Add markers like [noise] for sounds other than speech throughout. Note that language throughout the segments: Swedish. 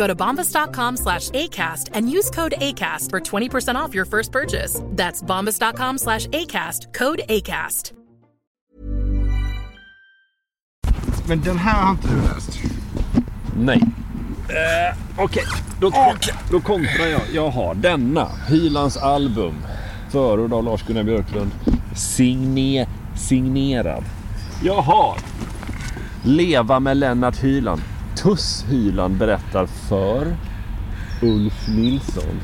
Go to bombas.com slash ACAST and use code ACAST for 20% off your first purchase. That's bombas.com slash ACAST, code ACAST. Men den här har inte du läst. Nej. Eh, Okej, då, då kontrar jag. Jag har denna. Hylands album. Förord av Lars-Gunnar Björklund. Signe, signerad. Jag har Leva med Lennart Hyland. Tuss Hyland berättar för Ulf Nilsson.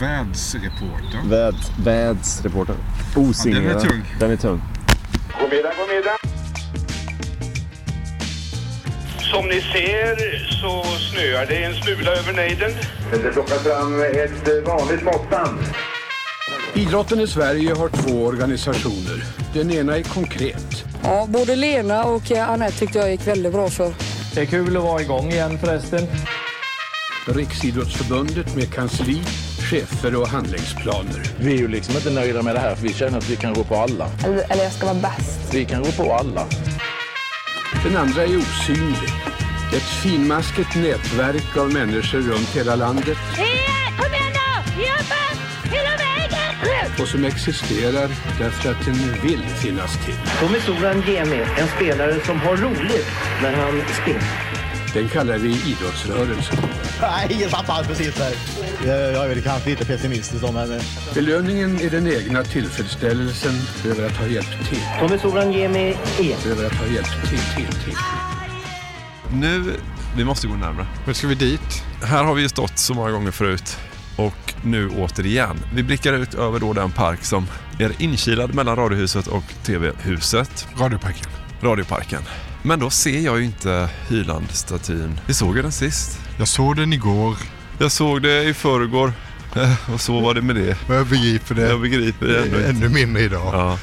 Världsreportern. Väds, vädsreporter. Osignerad. Ja, den är tung. Den är tung. God middag, god middag. Som ni ser så snöar det en smula över nejden. Det plockar fram ett vanligt måttband. Idrotten i Sverige har två organisationer. Den ena är konkret. Ja, både Lena och Anette tyckte jag gick väldigt bra för. Det är kul att vara igång igen förresten. Riksidrottsförbundet med kansli, chefer och handlingsplaner. Vi är ju liksom inte nöjda med det här för vi känner att vi kan gå på alla. Eller, eller jag ska vara bäst. Vi kan gå på alla. Den andra är osynlig. Ett finmaskigt nätverk av människor runt hela landet och som existerar därför att den vill finnas till. Tommy Soran Gemi, en spelare som har roligt när han spelar. Den kallar vi idrottsrörelsen. Nej, ingen tappar precis där. Jag är väl kanske lite pessimistisk då, men... Belöningen är den egna tillfredsställelsen över att ha hjälpt till. Tommy Soran Gemi är... Över att ha hjälpt till, till, till. Nu, vi måste gå närmare. Nu ska vi dit. Här har vi ju stått så många gånger förut och nu återigen. Vi blickar ut över då den park som är inkilad mellan Radiohuset och TV-huset. Radioparken. Radioparken. Men då ser jag ju inte Hyland-statyn. Vi såg ju den sist. Jag såg den igår. Jag såg det i förrgår. Eh, Och så var det med det. Och jag begriper det. Jag begriper det ändå inte. Ännu mindre idag. Ja.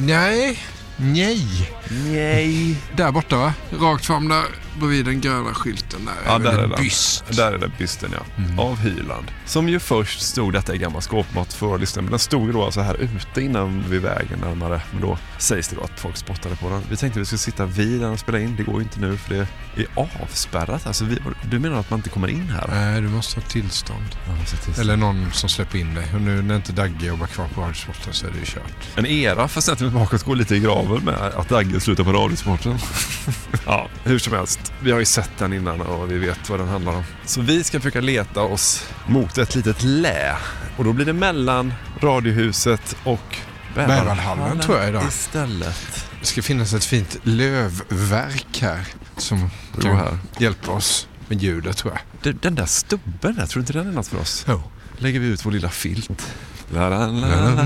Nej. Nej. Nej. Där borta va? Rakt fram där bredvid den gröna skylten där. Ja, där är en den. byst. Där är den bysten ja. Mm. Av Hyland. Som ju först stod detta i gamla skåpmat för listan. Men den stod ju då alltså här ute innan vid vägen närmare. Men då sägs det då att folk spottade på den. Vi tänkte att vi skulle sitta vid den och spela in. Det går ju inte nu för det är avspärrat. Alltså vi, du menar att man inte kommer in här? Nej, du måste ha tillstånd. Ja, måste ha tillstånd. Eller någon som släpper in dig. Och nu när inte Dagge jobbar kvar på Radiosporten så är det ju kört. En era för centrum bakåt går lite i graven med att Dagge slutar på Radiosporten. [laughs] ja, hur som helst. Vi har ju sett den innan och vi vet vad den handlar om. Så vi ska försöka leta oss mot ett litet lä. Och då blir det mellan Radiohuset och Bäverhallen tror jag idag. Istället. Det ska finnas ett fint lövverk här som kan här. hjälpa oss med ljudet tror jag. Den, den där stubben där, tror du inte den är något för oss? Jo. Lägger vi ut vår lilla filt. La, la, la, la.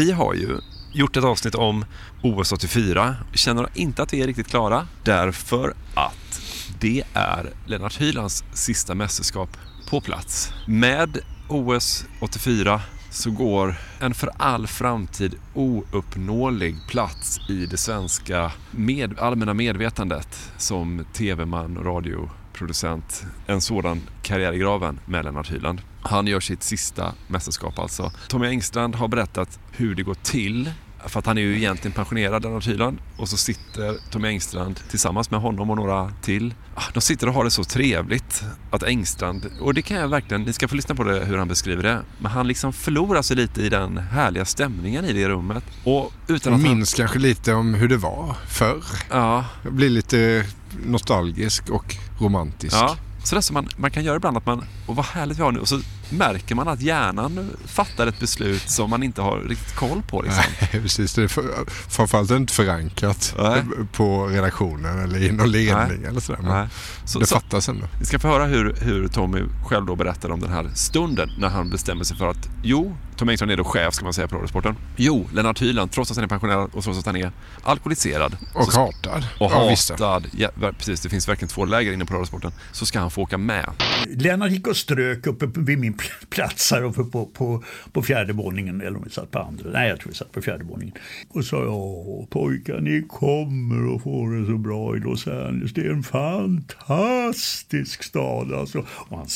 Vi har ju gjort ett avsnitt om OS 84. Känner inte att vi är riktigt klara därför att det är Lennart Hylands sista mästerskap på plats. Med OS 84 så går en för all framtid ouppnåelig plats i det svenska med, allmänna medvetandet som tv-man och radioproducent. En sådan karriär i graven med Lennart Hyland. Han gör sitt sista mästerskap alltså. Tommy Engstrand har berättat hur det går till för att han är ju egentligen pensionerad, Lennart Hyland. Och så sitter Tommy Engstrand tillsammans med honom och några till. Ah, De sitter och har det så trevligt att Engstrand, och det kan jag verkligen, ni ska få lyssna på det hur han beskriver det. Men han liksom förlorar sig lite i den härliga stämningen i det rummet. Och utan att Minns kanske lite om hur det var förr. Ja. Jag blir lite nostalgisk och romantisk. Ja, sådär som man, man kan göra ibland att man, och vad härligt vi har nu, och så märker man att hjärnan fattar ett beslut som man inte har riktigt koll på. Liksom. Nej, [laughs] precis. Det är för, framförallt inte förankrat Nej. på redaktionen eller i någon ledning eller sådär. Men. Så- det fattas ändå. Vi ska få höra hur, hur Tommy själv då berättar om den här stunden när han bestämmer sig för att jo, Tommy Engstrand är då chef ska man säga på Radiosporten. Jo, Lennart Hyland, trots att han är pensionerad och trots att han är alkoholiserad. Och så- hatad. Och Ja, hatad. Ja, precis, det finns verkligen två läger inne på Radiosporten. Så ska han få åka med. Lennart gick och strök uppe vid min pl- plats här uppe på, på, på fjärde våningen. Eller om vi satt på andra. Nej, jag tror vi satt på fjärde våningen. Och sa ja pojkar, ni kommer att få det så bra i Los Angeles. Det är en fantastisk stad alltså. Och han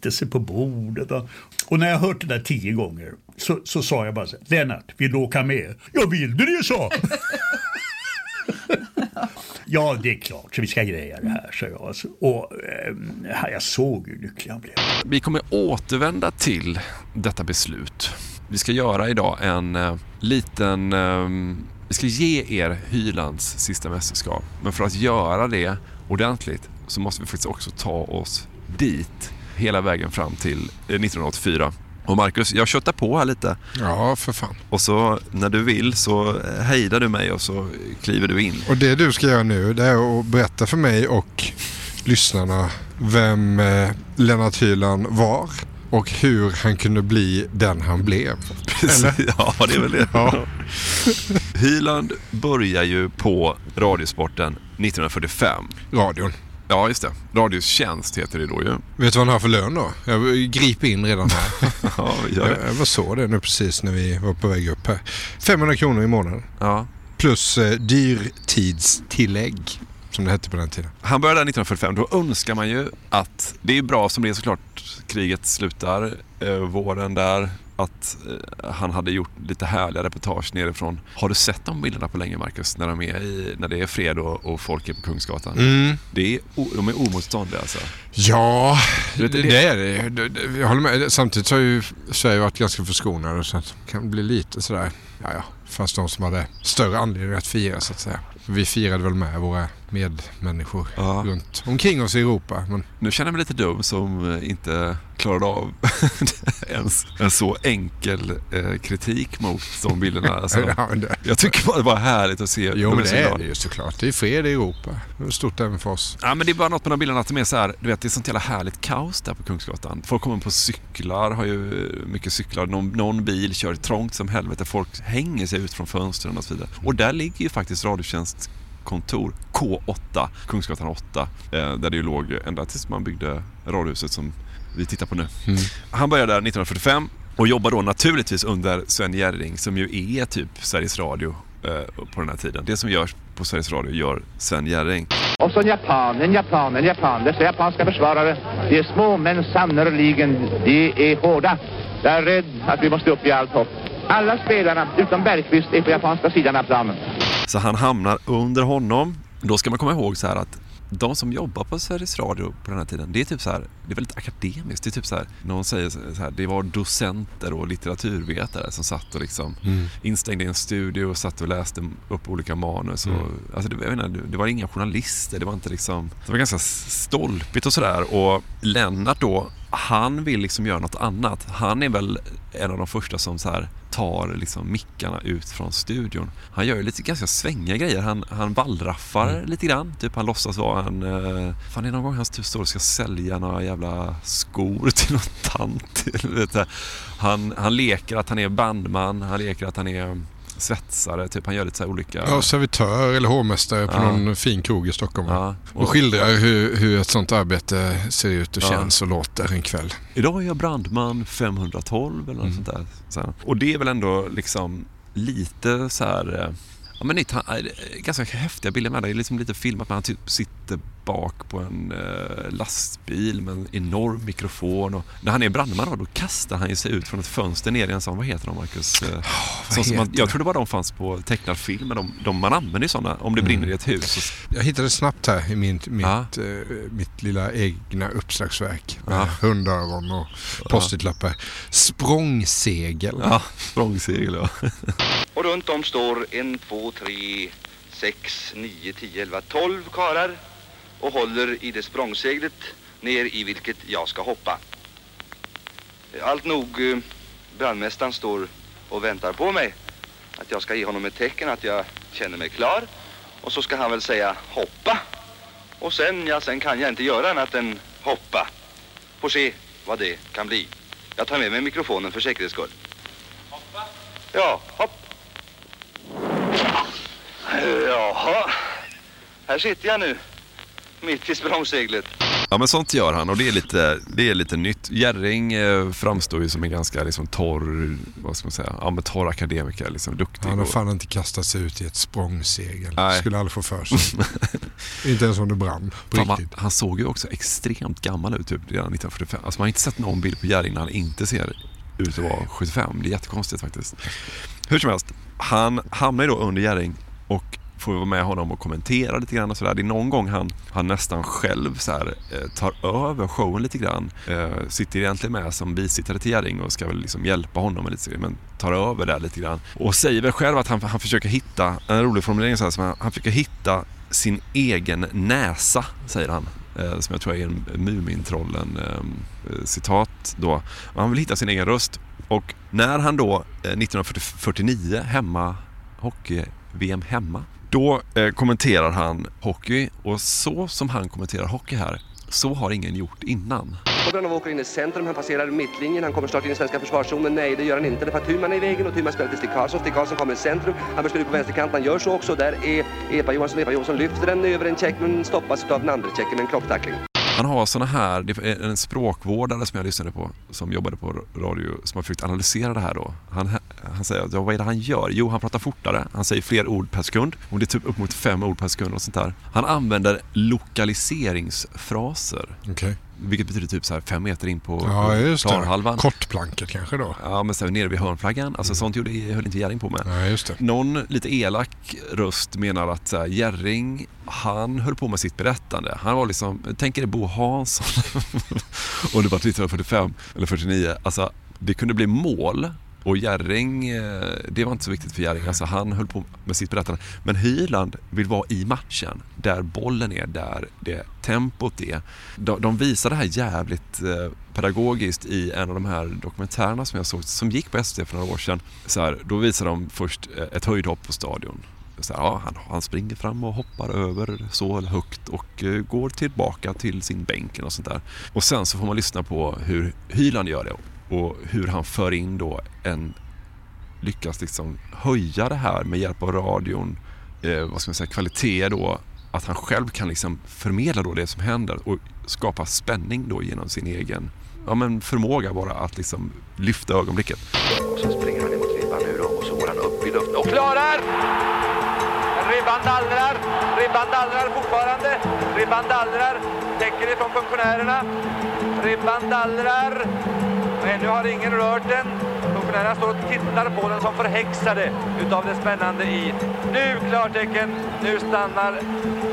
satte sig på bordet. Och, och när jag hört det där tio gånger så, så sa jag bara så här, Lennart, vill du åka med? Ja, vill du det, så!” [laughs] Ja, det är klart, så vi ska greja det här, sa jag. Och eh, jag såg hur lycklig han blev. Vi kommer återvända till detta beslut. Vi ska göra idag en eh, liten... Eh, vi ska ge er Hylands sista mästerskap. Men för att göra det ordentligt så måste vi faktiskt också ta oss dit hela vägen fram till eh, 1984. Och Marcus, jag köttar på här lite. Ja, för fan. Och så när du vill så eh, hejdar du mig och så kliver du in. Och det du ska göra nu det är att berätta för mig och lyssnarna vem eh, Lennart Hyland var och hur han kunde bli den han blev. Eller? [laughs] ja, det är väl det. Ja. Hyland börjar ju på Radiosporten 1945. Radion. Ja, just det. Radiotjänst heter det då ju. Vet du vad han har för lön då? Jag griper in redan här. [laughs] ja, gör jag, det. jag var så det nu precis när vi var på väg upp här. 500 kronor i månaden. Ja. Plus eh, dyrtidstillägg som det hette på den tiden. Han började där 1945. Då önskar man ju att det är bra som det är såklart. Kriget slutar eh, våren där. Att eh, han hade gjort lite härliga reportage nerifrån. Har du sett de bilderna på länge Marcus? När, de är i, när det är fred och, och folk är på Kungsgatan. Mm. Det är, de är omotståndliga alltså. Ja, det, det- det är det- Jag håller med. Samtidigt har ju Sverige varit ganska förskonade så att det kan bli lite sådär, ja ja, fast de som hade större anledning att fira så att säga. Vi firade väl med våra medmänniskor runt omkring oss i Europa. Men Nu känner jag mig lite dum som eh, inte klarade av [laughs] ens en så enkel eh, kritik mot de bilderna. Alltså, [laughs] Ja, det- Jag tycker bara det var härligt att se. jo men det är det ju såklart. Det är fred i Europa. Det är stort även för oss. Ja, men det är bara något med de bilderna att de är så här, du vet, det är sånt jävla härligt kaos där på Kungsgatan. Folk kommer på cyklar, har ju mycket cyklar. Någon, någon bil kör trångt som helvete. Folk hänger sig ut från fönstren och så vidare. Och där ligger ju faktiskt Radiotjänst kontor K8, Kungsgatan 8, eh, där det ju låg ända tills man byggde radiohuset som vi tittar på nu. Mm. Han började där 1945 och jobbar då naturligtvis under Sven Jerring som ju är typ Sveriges Radio eh, på den här tiden. Det som görs på Sveriges Radio gör Sven Jerring. Och så en japan, en japan, en japan. Dessa japanska försvarare, de är små men sannerligen, de är hårda. Jag är rädd att vi måste upp i allt hopp. Alla spelarna, utom Bergqvist, är på japanska sidan av planen. Så han hamnar under honom. Då ska man komma ihåg så här att de som jobbar på Sveriges Radio på den här tiden, det är typ så här, det är väldigt akademiskt. Det är typ så här, någon säger så här, det var docenter och litteraturvetare som satt och liksom Mm. instängda i en studio och satt och läste upp olika manus. Och, Mm. alltså det, jag menar, det var inga journalister, det var inte liksom, det var ganska stolpigt och sådär. Och Lennart då han vill liksom göra något annat. Han är väl en av de första som så här tar liksom mickarna ut från studion. Han gör ju lite ganska svängiga grejer. Han, han wallraffar Mm. lite grann. Typ han låtsas vara en... Uh, fan det är någon gång han typ står och ska sälja några jävla skor [laughs] till någon tant. [laughs] Han, han leker att han är bandman. Han leker att han är svetsare. Typ han gör lite så olika... Ja, servitör eller hovmästare på Ja. någon fin krog i Stockholm. Ja. Och skildrar hur, hur ett sånt arbete ser ut och Ja. känns och låter en kväll. Idag är jag brandman 512 eller något Mm. sånt där. Så. Och det är väl ändå liksom lite så här... eh, Ja men nytt, han, eh, ganska häftiga bilder med det. Det är liksom lite filmat när han typ sitter bak på en eh, lastbil med en enorm mikrofon. Och när han är brandman då, då kastar han ju sig ut från ett fönster ner i en sån, vad heter de Marcus? Eh, sån som man, heter jag trodde bara de fanns på tecknad film, men de, de, man använder ju sådana om det brinner i ett hus. Jag hittade snabbt här i min, mitt, Ja. eh, mitt lilla egna uppslagsverk med Ja. hundöron och postitlappar. Språngsegel. ja, språngsegel ja. [laughs] Och runt om står en, två, tre, sex, nio, tio, elva, tolv karar och håller i det språngseglet ner i vilket jag ska hoppa. Allt nog, eh, brandmästaren står och väntar på mig. Att jag ska ge honom ett tecken att jag känner mig klar. Och så ska han väl säga hoppa. Och sen, ja, sen kan jag inte göra annat än hoppa. Får se vad det kan bli. Jag tar med mig mikrofonen för säkerhets skull. Hoppa? Ja, hopp. Jaha, här sitter jag nu. Mitt i språngseglet. Ja men sånt gör han och det är lite, det är lite nytt. Jerring eh, framstår ju som en ganska liksom, torr, vad ska man säga, ja, men torr akademiker. Liksom, duktig. Han har och- fan inte kastat sig ut i ett språngsegel. Nej. Skulle aldrig få för sig. [laughs] inte ens om det brann. På Fan, man, riktigt. han såg ju också extremt gammal ut typ, redan 1945. Alltså man har inte sett någon bild på Jerring när han inte ser ut att vara 75. Det är jättekonstigt faktiskt. Hur som helst, han hamnar ju då under Jerring och får vi vara med honom och kommentera lite grann och sådär. Det är någon gång han, han nästan själv så här, eh, tar över showen lite grann. Eh, sitter egentligen med som bisittare till Jerring och ska väl liksom hjälpa honom med lite, men tar över där lite grann. Och säger väl själv att han, han försöker hitta, en rolig formulering så här, som han, han försöker hitta sin egen näsa, säger han. Eh, som jag tror är en Mumintrollen-citat eh, eh, citat då. Och han vill hitta sin egen röst. Och när han då eh, 1949 hemma, hockey-VM hemma, då eh, kommenterar han hockey och så som han kommenterar hockey här, så har ingen gjort innan. Bogdanov åker in i centrum, han passerar mittlinjen, han kommer snart in i svenska försvarszonen. Nej, det gör han inte. Det är Tuman är i vägen och Tuman spelar till Stig Karlsson. Stig Karlsson kommer i centrum, han bör spela ut på vänsterkant, han gör så också. Där är Epa Johansson, Epa Johansson lyfter den över en check men stoppas av den andra checken med en kroppstackling. Han har såna här, det är en språkvårdare som jag lyssnade på som jobbade på radio som har försökt analysera det här då. Han, han säger ja, vad är det han gör? Jo, han pratar fortare. Han säger fler ord per sekund. Och det är typ upp mot fem ord per sekund och sånt där. Han använder lokaliseringsfraser. Okej. Vilket betyder typ så här fem meter in på Ja, just det. planhalvan. Kortplanket kanske då. Ja, men så här, nere vid hörnflaggan. Alltså sånt gjorde, höll inte Jerring på med. Nej, just det. Någon lite elak röst menar att här, Jerring, han höll på med sitt berättande. Han var liksom, tänk er Bo Hansson. [laughs] och det var 1945 eller 49. Alltså, det kunde bli mål. Och Jerring, eh, det var inte så viktigt för Jerring. Alltså, han höll på med sitt berättande. Men Hyland vill vara i matchen. Där bollen är, där det tempot är. De, de visar det här jävligt eh, pedagogiskt i en av de här dokumentärerna som jag såg, som gick på SVT för några år sedan. Så här, då visar de först eh, ett höjdhopp på stadion. Så här, ja, han, han springer fram och hoppar över så högt och går tillbaka till sin bänk och sånt där. Och sen så får man lyssna på hur Hyland gör det och hur han för in då en lyckas liksom höja det här med hjälp av radion, eh, vad ska man säga, kvalitet då, att han själv kan liksom förmedla då det som händer och skapa spänning då genom sin egen ja, men förmåga bara att liksom lyfta ögonblicket. Och så springer han emot ribban nu då och så går han upp i luften och klarar! Ribban dallrar, ribban dallrar fortfarande. Ribban dallrar, täcker ifrån funktionärerna. Ribban dallrar. Ännu har ingen rört den. Pensionärerna står och tittar på den som förhäxade utav det spännande i. Nu klartecken, nu stannar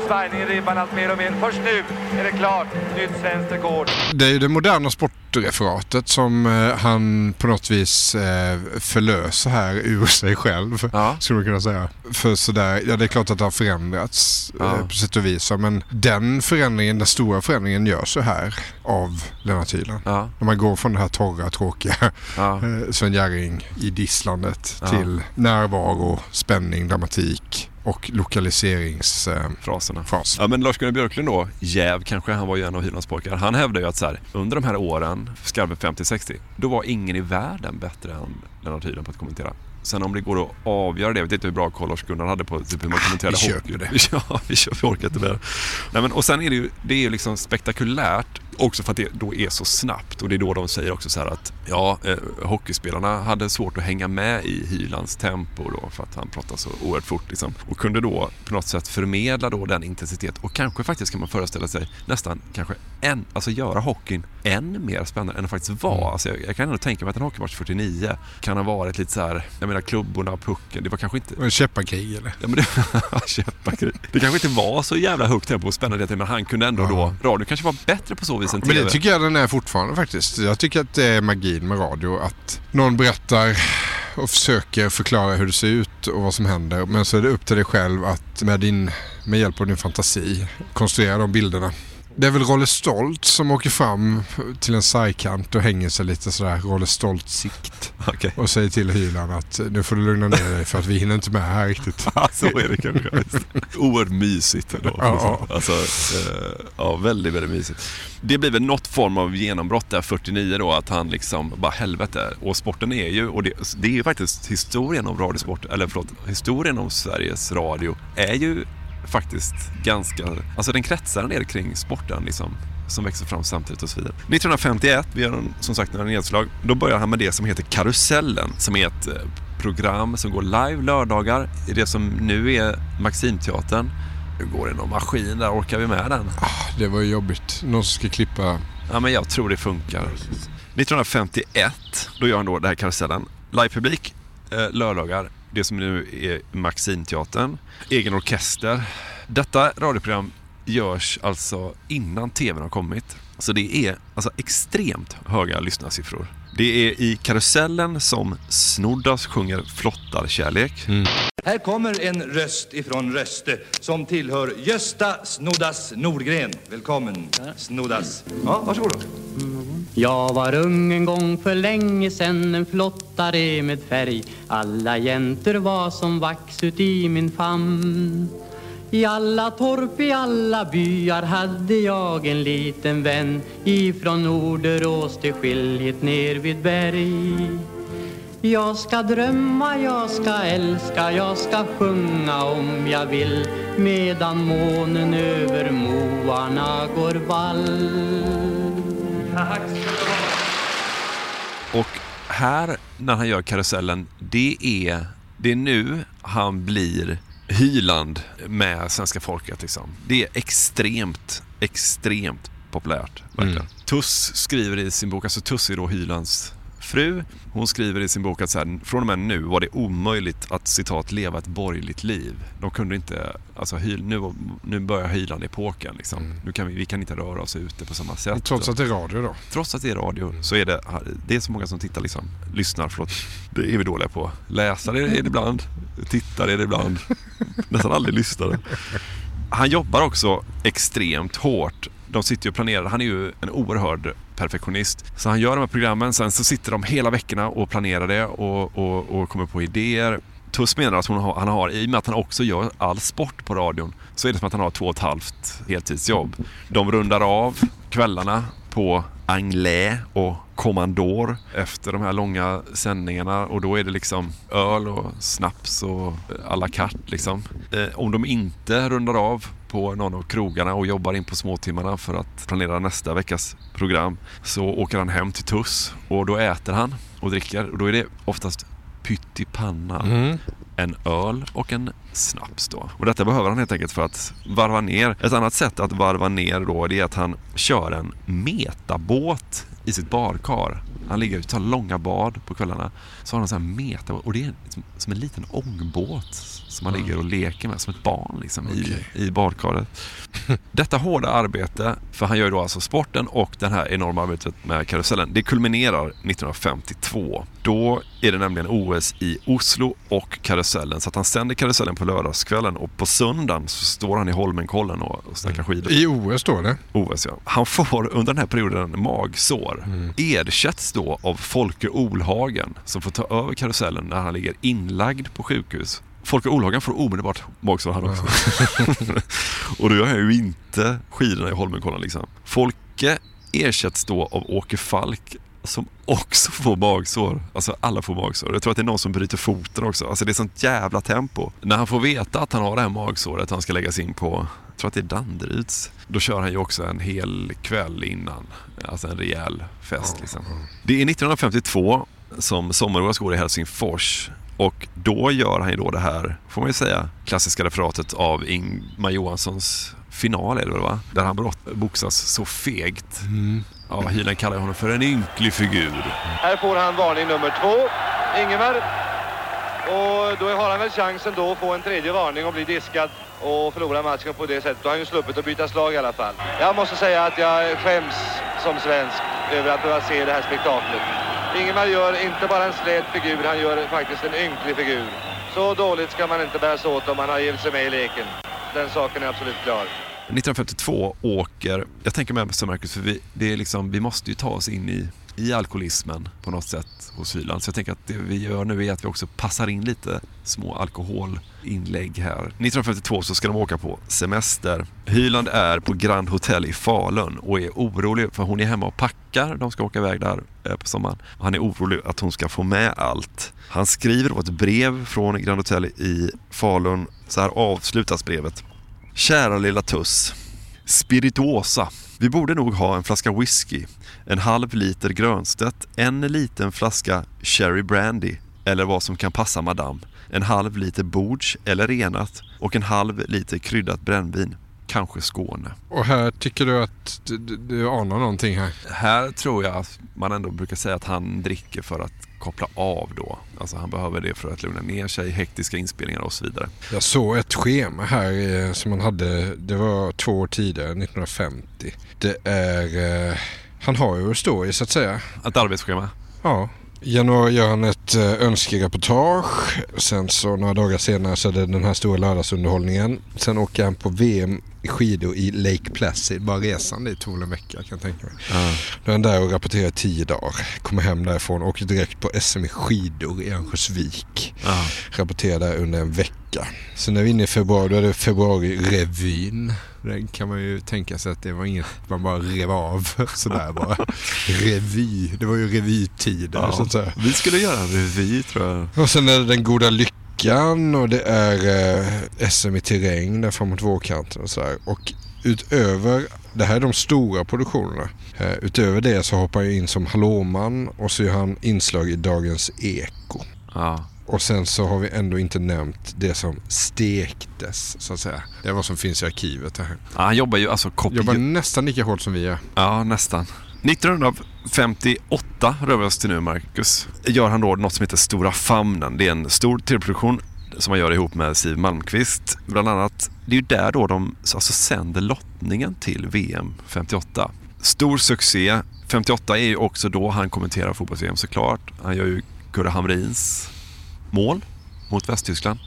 svajningen i ribban allt mer och mer. Först nu är det klart, nytt svenskt rekord. Det är ju det moderna sportreferatet som eh, han på något vis eh, förlöser här ur sig själv. Ja. Skulle man kunna säga. För sådär, ja det är klart att det har förändrats ja. eh, på sätt och vis. Men den förändringen, den stora förändringen görs så här av Lennart Hyland. Ja. När man går från det här torra, tråkiga ja. [laughs] eh, Sven Jerring i disslandet till närvaro, spänning, dramatik och lokaliseringsfraserna. Eh, ja, men Lars-Gunnar Björklund då, jäv kanske, han var ju en av Hylands pojkar. Han hävdar ju att så här, under de här åren, skarven 50-60, då var ingen i världen bättre än Lennart Hyland på att kommentera. Sen om det går att avgöra det, jag vet inte hur bra koll Lars-Gunnar hade på typ hur man kommenterade Vi köper ju det. [laughs] ja, vi köper, vi orkar inte mer. Nej, men, och sen är det ju, det är ju liksom spektakulärt Också för att det då är så snabbt och det är då de säger också så här att ja, eh, hockeyspelarna hade svårt att hänga med i Hylands tempo då för att han pratar så oerhört fort liksom. Och kunde då på något sätt förmedla då den intensitet och kanske faktiskt kan man föreställa sig nästan kanske en, alltså göra hockeyn än mer spännande än det faktiskt var. Mm. Alltså jag, jag kan ändå tänka mig att en hockeymatch 49 kan ha varit lite så här, jag menar klubborna, pucken, det var kanske inte... En käpparkrig eller? Ja men det, [laughs] käpparkrig. Det kanske inte var så jävla högt tempo och spännande men han kunde ändå då, radio kanske var bättre på så vis än TV. Men det tycker jag den är fortfarande faktiskt. Jag tycker att det är magin med radio att någon berättar och försöker förklara hur det ser ut och vad som händer. Men så är det upp till dig själv att med, din, med hjälp av din fantasi konstruera de bilderna. Det är väl Rolle Stolt som åker fram till en sargkant och hänger sig lite sådär Rolle Stolt sikt. Okay. Och säger till Hyland att nu får du lugna ner dig för att vi hinner inte med här riktigt. [laughs] Så är det kanske. [laughs] Oerhört mysigt ändå. Ja, ja. Alltså, eh, ja, väldigt, väldigt mysigt. Det blir väl något form av genombrott där 49 då, att han liksom, bara helvete. Och sporten är ju, och det, det är ju faktiskt historien om radiosport, eller förlåt, historien om Sveriges Radio är ju faktiskt ganska, alltså den kretsar del kring sporten liksom som växer fram samtidigt och så vidare. 1951, vi gör som sagt några nedslag, då börjar han med det som heter Karusellen som är ett eh, program som går live lördagar i det som nu är Maximteatern. Nu går det någon maskin där, orkar vi med den? Ah, det var jobbigt. Någon som ska klippa... Ja, men jag tror det funkar. 1951, då gör han då det här Karusellen. Livepublik, eh, lördagar det som nu är Maximteatern. Egen orkester. Detta radioprogram görs alltså innan tvn har kommit. Så det är alltså extremt höga lyssnarsiffror. Det är i Karusellen som Snoddas sjunger Flottarkärlek. Mm. Här kommer en röst ifrån Röste som tillhör Gösta Snoddas Nordgren. Välkommen Snoddas. Ja, varsågod. Mm. Jag var ung en gång för länge sen en flottare med färg. Alla jäntor var som vax ut i min famn. I alla torp, i alla byar hade jag en liten vän. Ifrån Norderås till skiljet ner vid berg. Jag ska drömma, jag ska älska, jag ska sjunga om jag vill. Medan månen över moarna går vall ball Och här, när han gör karusellen, det är, det är nu han blir Hyland med svenska folket. Liksom. Det är extremt, extremt populärt. Verkligen. Mm. Tuss skriver i sin bok, alltså Tuss är då Hylands fru. Hon skriver i sin bok att så här, från och med nu var det omöjligt att citat leva ett borgerligt liv. De kunde inte, alltså hyl, nu, nu börjar Hyland-epoken liksom. Mm. Nu kan vi, vi kan inte röra oss ute på samma sätt. Trots att det är radio då? Trots att det är radio mm. så är det, det är så många som tittar liksom, lyssnar, förlåt. Det är vi dåliga på. Läsar är det ibland, tittar är det ibland, [laughs] nästan aldrig lyssnar. Han jobbar också extremt hårt de sitter ju och planerar. Han är ju en oerhörd perfektionist. Så han gör de här programmen, sen så sitter de hela veckorna och planerar det och, och, och kommer på idéer. Tuss menar att hon har, han har, i och med att han också gör all sport på radion, så är det som att han har två och ett halvt heltidsjobb. De rundar av kvällarna på Anglais och kommandor efter de här långa sändningarna och då är det liksom öl och snaps och à la carte liksom. Eh, om de inte rundar av på någon av krogarna och jobbar in på småtimmarna för att planera nästa veckas program så åker han hem till Tuss och då äter han och dricker och då är det oftast pyttipanna. Mm. En öl och en snaps då. Och detta behöver han helt enkelt för att varva ner. Ett annat sätt att varva ner då det är att han kör en metabåt i sitt barkar. Han ligger och tar långa bad på kvällarna. Så har han så här meta och det är som, som en liten ångbåt som han ligger och leker med som ett barn liksom, Okej. i, i badkaret. [laughs] Detta hårda arbete, för han gör ju då alltså sporten och det här enorma arbetet med karusellen, det kulminerar 1952. Då är det nämligen OS i Oslo och karusellen, så att han sänder karusellen på lördagskvällen och på söndagen så står han i Holmenkollen och, och snackar skidor. I OS står det. OS ja. Han får under den här perioden magsår. Mm. Ersätts då av Folke Olhagen som får ta över karusellen när han ligger inlagd på sjukhus. Folke Olhagen får omedelbart magsår han också. [laughs] och då gör han ju inte skidorna i Holmenkollen liksom. Folke ersätts då av Åke Falk som också får magsår. Alltså alla får magsår. Jag tror att det är någon som bryter foten också. Alltså det är sånt jävla tempo. När han får veta att han har det här magsåret han ska läggas in på, jag tror att det är Danderyds. Då kör han ju också en hel kväll innan. Alltså en rejäl fest liksom. Det är 1952 som sommar-OS går i Helsingfors. Och då gör han ju då det här, får man ju säga, klassiska referatet av Ingmar Johanssons final är det väl va? Där han brott, boxas så fegt. Ja, Hyland kallar honom för en ynklig figur. Här får han varning nummer två, Ingemar. Och då har han väl chansen då att få en tredje varning och bli diskad och förlora matchen på det sättet. Då har han ju sluppit att byta slag i alla fall. Jag måste säga att jag skäms som svensk över att behöva se det här spektaklet. Ingemar gör inte bara en slät figur, han gör faktiskt en ynklig figur. Så dåligt ska man inte bära sig åt om man har givit sig med i leken. Den saken är absolut klar. 1952 åker, jag tänker med så Marcus, för vi, det är liksom, vi måste ju ta oss in i, i alkoholismen på något sätt hos Hyland. Så jag tänker att det vi gör nu är att vi också passar in lite små alkoholinlägg här. 1952 så ska de åka på semester. Hyland är på Grand Hotel i Falun och är orolig för hon är hemma och packar. De ska åka iväg där eh, på sommaren. Han är orolig att hon ska få med allt. Han skriver då ett brev från Grand Hotel i Falun. Så här avslutas brevet. Kära lilla tuss. Spirituosa. Vi borde nog ha en flaska whisky, en halv liter Grönstedt, en liten flaska Cherry Brandy eller vad som kan passa madame, en halv liter Bords eller renat och en halv liter kryddat brännvin. Kanske Skåne. Och här tycker du att du, du, du anar någonting här? Här tror jag att man ändå brukar säga att han dricker för att koppla av då. Alltså han behöver det för att lugna ner sig, hektiska inspelningar och så vidare. Jag såg ett schema här eh, som han hade, det var två år tidigare, 1950. Det är, eh, han har ju att stå i så att säga. Ett arbetsschema? Ja. I januari gör han ett eh, önskereportage. Sen så några dagar senare så är det den här stora lördagsunderhållningen. Sen åker han på VM i skidor i Lake Placid. Bara resan dit tog en vecka kan jag tänka mig. Ja. Då är han där och rapporterar i tio dagar. Kommer hem därifrån och åker direkt på SM i skidor i Örnsköldsvik. Ja. Rapporterar där under en vecka. Sen är vi inne i februari, då är det februari-revyn. Den kan man ju tänka sig att det var inget man bara rev av [laughs] sådär bara. Revy, det var ju revytider Ja, så att säga. Vi skulle göra en revy tror jag. Och sen är det den goda lyckan och det är eh, SM i terräng där framåt vårkanten och sådär. Och utöver, det här är de stora produktionerna. Eh, utöver det så hoppar jag in som hallåman och så gör han inslag i Dagens Eko. Ja. Och sen så har vi ändå inte nämnt det som stektes så att säga. Det är vad som finns i arkivet här. Ja, han jobbar ju alltså kopi- Jobbar nästan lika hårt som vi gör. Ja, nästan. 1958 rör vi oss till nu, Marcus. Gör han då något som heter Stora Famnen. Det är en stor tv-produktion som han gör ihop med Siw Malmkvist. Bland annat, det är ju där då de alltså sänder lottningen till VM 58. Stor succé. 58 är ju också då han kommenterar fotbolls-VM såklart. Han gör ju Kurre Hamrins mål mot Västtyskland.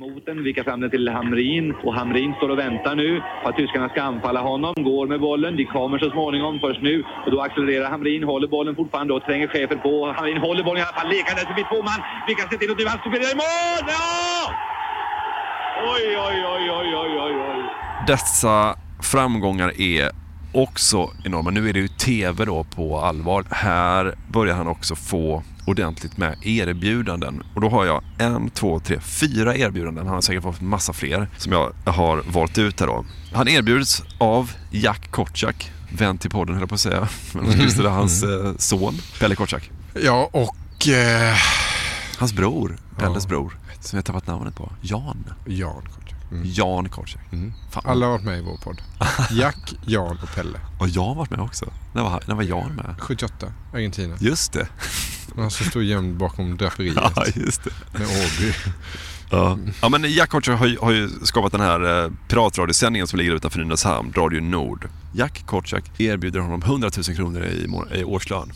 Mot den, vickar fram den till Hamrin och Hamrin står och väntar nu på att tyskarna ska anfalla honom. Går med bollen, de kommer så småningom först nu och då accelererar Hamrin, håller bollen fortfarande och tränger chefen på. Hamrin håller bollen i alla fall, lekande förbi två man, vickar sig till och nu han i mål! Ja! Oj, oj, oj, oj, oj, oj, oj. Dessa framgångar är också enorma. Nu är det ju TV då på allvar. Här börjar han också få ordentligt med erbjudanden. Och då har jag en, två, tre, fyra erbjudanden. Han har säkert fått massa fler som jag har valt ut här då. Han erbjuds av Jack Kotschack, vän till podden höll jag på att säga. [laughs] Men just det, hans eh, son, Pelle Kotschack. Ja, och... Eh, Hans bror, Pelles bror, som jag tappat namnet på. Jan. Jan Kotschack. Jan Korczak. Fan. Alla har varit med i vår podd. [laughs] Jack, Jan och Pelle. Och Jan har varit med också. När var, när var Jan med? 78, Argentina. Just det. Han som stod gömd bakom draperiet. [laughs] Ja, just det. Med Åby. Ja. ja, men Jack Korczak har, har ju skapat den här eh, piratradiosändningen som ligger utanför Nynäshamn, Radio Nord. Jack Korczak erbjuder honom 100 000 kronor i, i årslön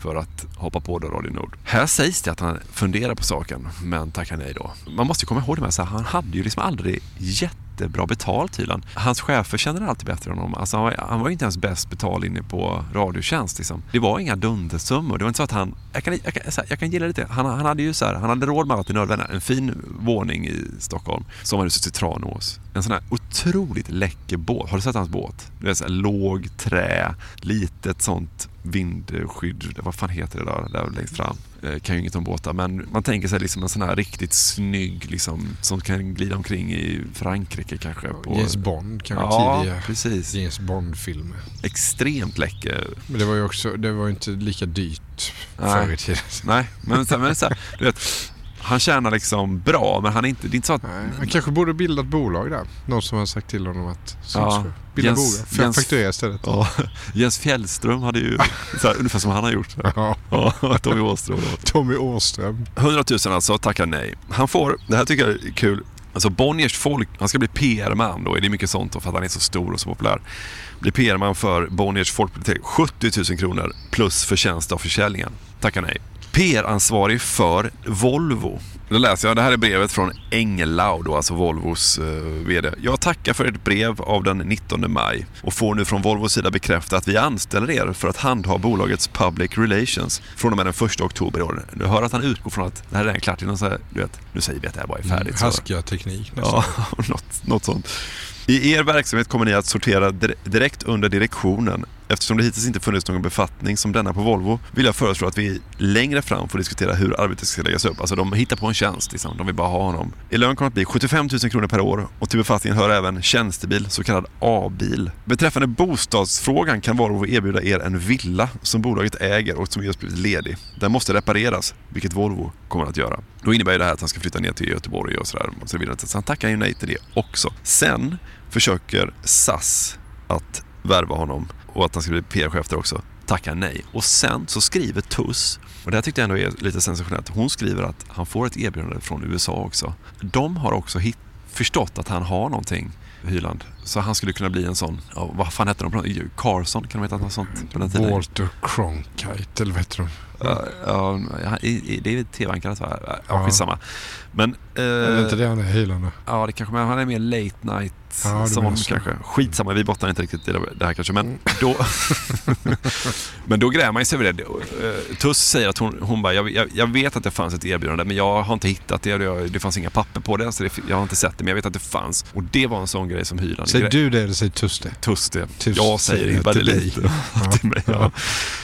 för att hoppa på då Radio Nord. Här sägs det att han funderar på saken, men tackar nej då. Man måste komma ihåg det med så här, han hade ju liksom aldrig jättebra betalt tydligen. Hans chefer känner alltid bättre än honom. Alltså, han, var, han var ju inte ens bäst betald inne på Radiotjänst. Liksom. Det var inga dundersummor. Det var inte så att han... Jag kan, jag kan, här, jag kan gilla lite. Han, han hade ju så här, han hade råd med allt det nödvändiga. En fin våning i Stockholm. Sommarhuset i Tranås. En sån här otroligt läcker båt. Har du sett hans båt? Det är så här, låg trä, litet sånt vindskydd. Vad fan heter det där, där längst fram? Eh, kan ju inget om båtar, men man tänker sig liksom en sån här riktigt snygg liksom, som kan glida omkring i Frankrike kanske. På... James Bond kanske ja, tidiga precis. James Bond-filmer. Extremt läcker. Men det var ju också, det var ju inte lika dyrt förr i tiden. Nej, men, så, men så här, du vet, han tjänar liksom bra, men han är inte, det är inte så att... Han kanske borde bilda ett bolag där. Någon som har sagt till honom att Ja. bilda Jens- bolag. Jens- fakturera istället. Ja, [laughs] Jens Fjällström hade ju [laughs] så här, ungefär som han har gjort. Ja. Ja, [laughs] Tommy Åström. Tommy Åström. 100 000 alltså, tackar nej. Han får, det här tycker jag är kul, alltså Bonniers folk, han ska bli PR-man då, det är mycket sånt då, för att han är så stor och så populär. Blir PR-man för Bonniers folkbibliotek, 70 000 kronor plus förtjänst av försäljningen. Tackar nej. PR-ansvarig för Volvo. Då läser jag, det här är brevet från Engelau då, alltså Volvos eh, VD. Jag tackar för ett brev av den 19 maj och får nu från Volvos sida bekräfta att vi anställer er för att handha bolagets public relations från och med den 1 oktober i år. Du hör att han utgår från att det här är redan klart innan så här, du vet, nu säger vi att det här bara är färdigt. så- Haskiga teknik nästan. Ja, [laughs] något, något sånt. I er verksamhet kommer ni att sortera dir- direkt under direktionen. Eftersom det hittills inte funnits någon befattning som denna på Volvo vill jag föreslå att vi längre fram får diskutera hur arbetet ska läggas upp. Alltså de hittar på en tjänst, liksom. de vill bara ha honom. I lön kommer att bli 75 000 kronor per år och till befattningen hör även tjänstebil, så kallad A-bil. Beträffande bostadsfrågan kan Volvo erbjuda er en villa som bolaget äger och som just blivit ledig. Den måste repareras, vilket Volvo kommer att göra. Då innebär det här att han ska flytta ner till Göteborg och sådär. Så, så han tackar ju nej till det också. Sen försöker SAS att värva honom och att han ska bli PR-chef där också. Tackar nej. Och sen så skriver Tuss, och det här tyckte jag ändå är lite sensationellt. Hon skriver att han får ett erbjudande från USA också. De har också hit, förstått att han har någonting, Hyland. Så han skulle kunna bli en sån, ja, vad fan hette de? Carson, kan de heta något sånt på den tiden? Walter Cronkite, eller vad heter de? Ja, ja, det är tv-ankare tror jag. Ja, Ja. skitsamma. Men... Eh, Är det inte det han är, Hyland? Ja, det kanske, men han är mer late night Ja, du som kanske. Skitsamma, vi bottnar inte riktigt i det här kanske. Men då, [laughs] men då grämer man sig över det. Eh, Tuss säger att hon, hon bara, jag, jag, vet att det fanns ett erbjudande men jag har inte hittat det. Det, fanns inga papper på det så det, jag har inte sett det men jag vet att det fanns. Och det var en sån grej som Hyland... Säger du det eller säger Tuss det? Tuss det. Tuss jag säger det till dig. [laughs] lite till mig. Ja.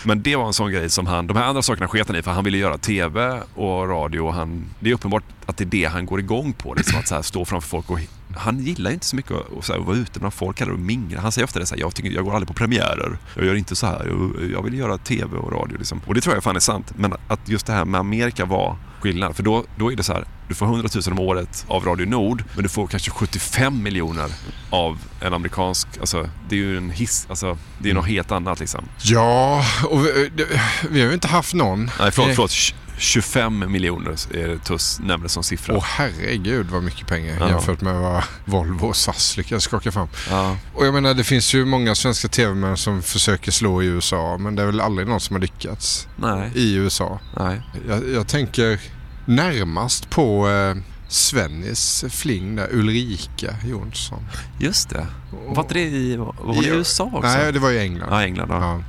Men det var en sån grej som han, de här andra sakerna sket han i för han ville göra TV och radio och han, det är uppenbart att det är det han går igång på. Liksom, att så här, stå framför folk och han gillar inte så mycket att, att vara ute bland folk eller mingla. Han säger ofta det så här, jag, tycker, jag går aldrig på premiärer. Jag gör inte så här. Jag, jag vill göra TV och radio. Liksom. Och det tror jag fan är sant. Men att just det här med Amerika var skillnad. För då, då är det så här, du får 100 000 om året av Radio Nord, men du får kanske 75 miljoner av en amerikansk, alltså det är ju en hiss, alltså det är något helt annat liksom. Ja, och vi, det- vi har ju inte haft någon. Nej, förlåt, Eh, förlåt. Tj- 25 miljoner är det Tuss nämnde som siffra. Åh herregud vad mycket pengar Ja. jämfört med vad Volvo och SAS lyckas skaka fram. Ja. Och jag menar det finns ju många svenska tv-män som försöker slå i USA men det är väl aldrig någon som har lyckats Nej. i USA. Nej. Jag, jag tänker närmast på eh, Svennis fling där, Ulrika Jonsson. Just det. Var det i, var det i Ja. USA också? Nej, det var i England. Ja, England. Ja. Sim,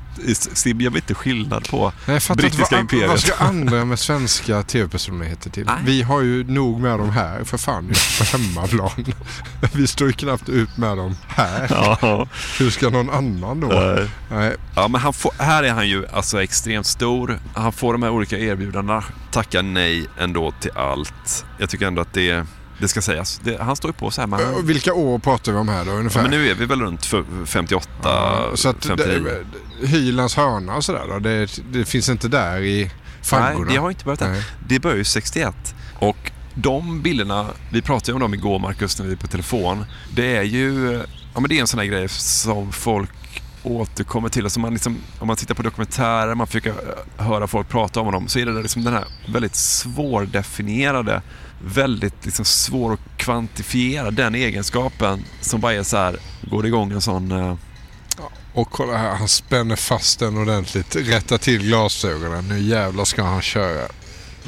jag vet inte skillnad på Nej, jag fattar inte brittiska vad, imperiet. vad ska andra med svenska tv-personligheter till? Nej. Vi har ju nog med dem här för fan på hemmaplan. [laughs] Vi står ju knappt ut med dem här. Ja. Hur ska någon annan då? Nej. Nej. Ja, men han får, här är han ju alltså extremt stor. Han får de här olika erbjudandena. Tackar nej ändå till allt. Jag tycker ändå att det, det ska sägas. Det, han står ju på så här. Men, han, Vilka år pratar vi om här då ungefär? ja, men nu är vi väl runt f- 58, Ja, så att 59. det, Hylands hörna och sådär då, det, det finns inte där i Nej, faggorna? det har inte börjat än. Nej. Det börjar ju 61. Och de bilderna, vi pratade ju om dem igår Marcus när vi var på telefon. Det är ju, ja men det är en sån här grej som folk återkommer till. Alltså man liksom, om man tittar på dokumentärer, man försöker eh, höra folk prata om dem, så är det liksom den här väldigt svårdefinierade, väldigt liksom svår att kvantifiera den egenskapen som bara är så här, går igång en sån eh, Och kolla här, han spänner fast den ordentligt. Rättar till glasögonen. Nu jävlar ska han köra.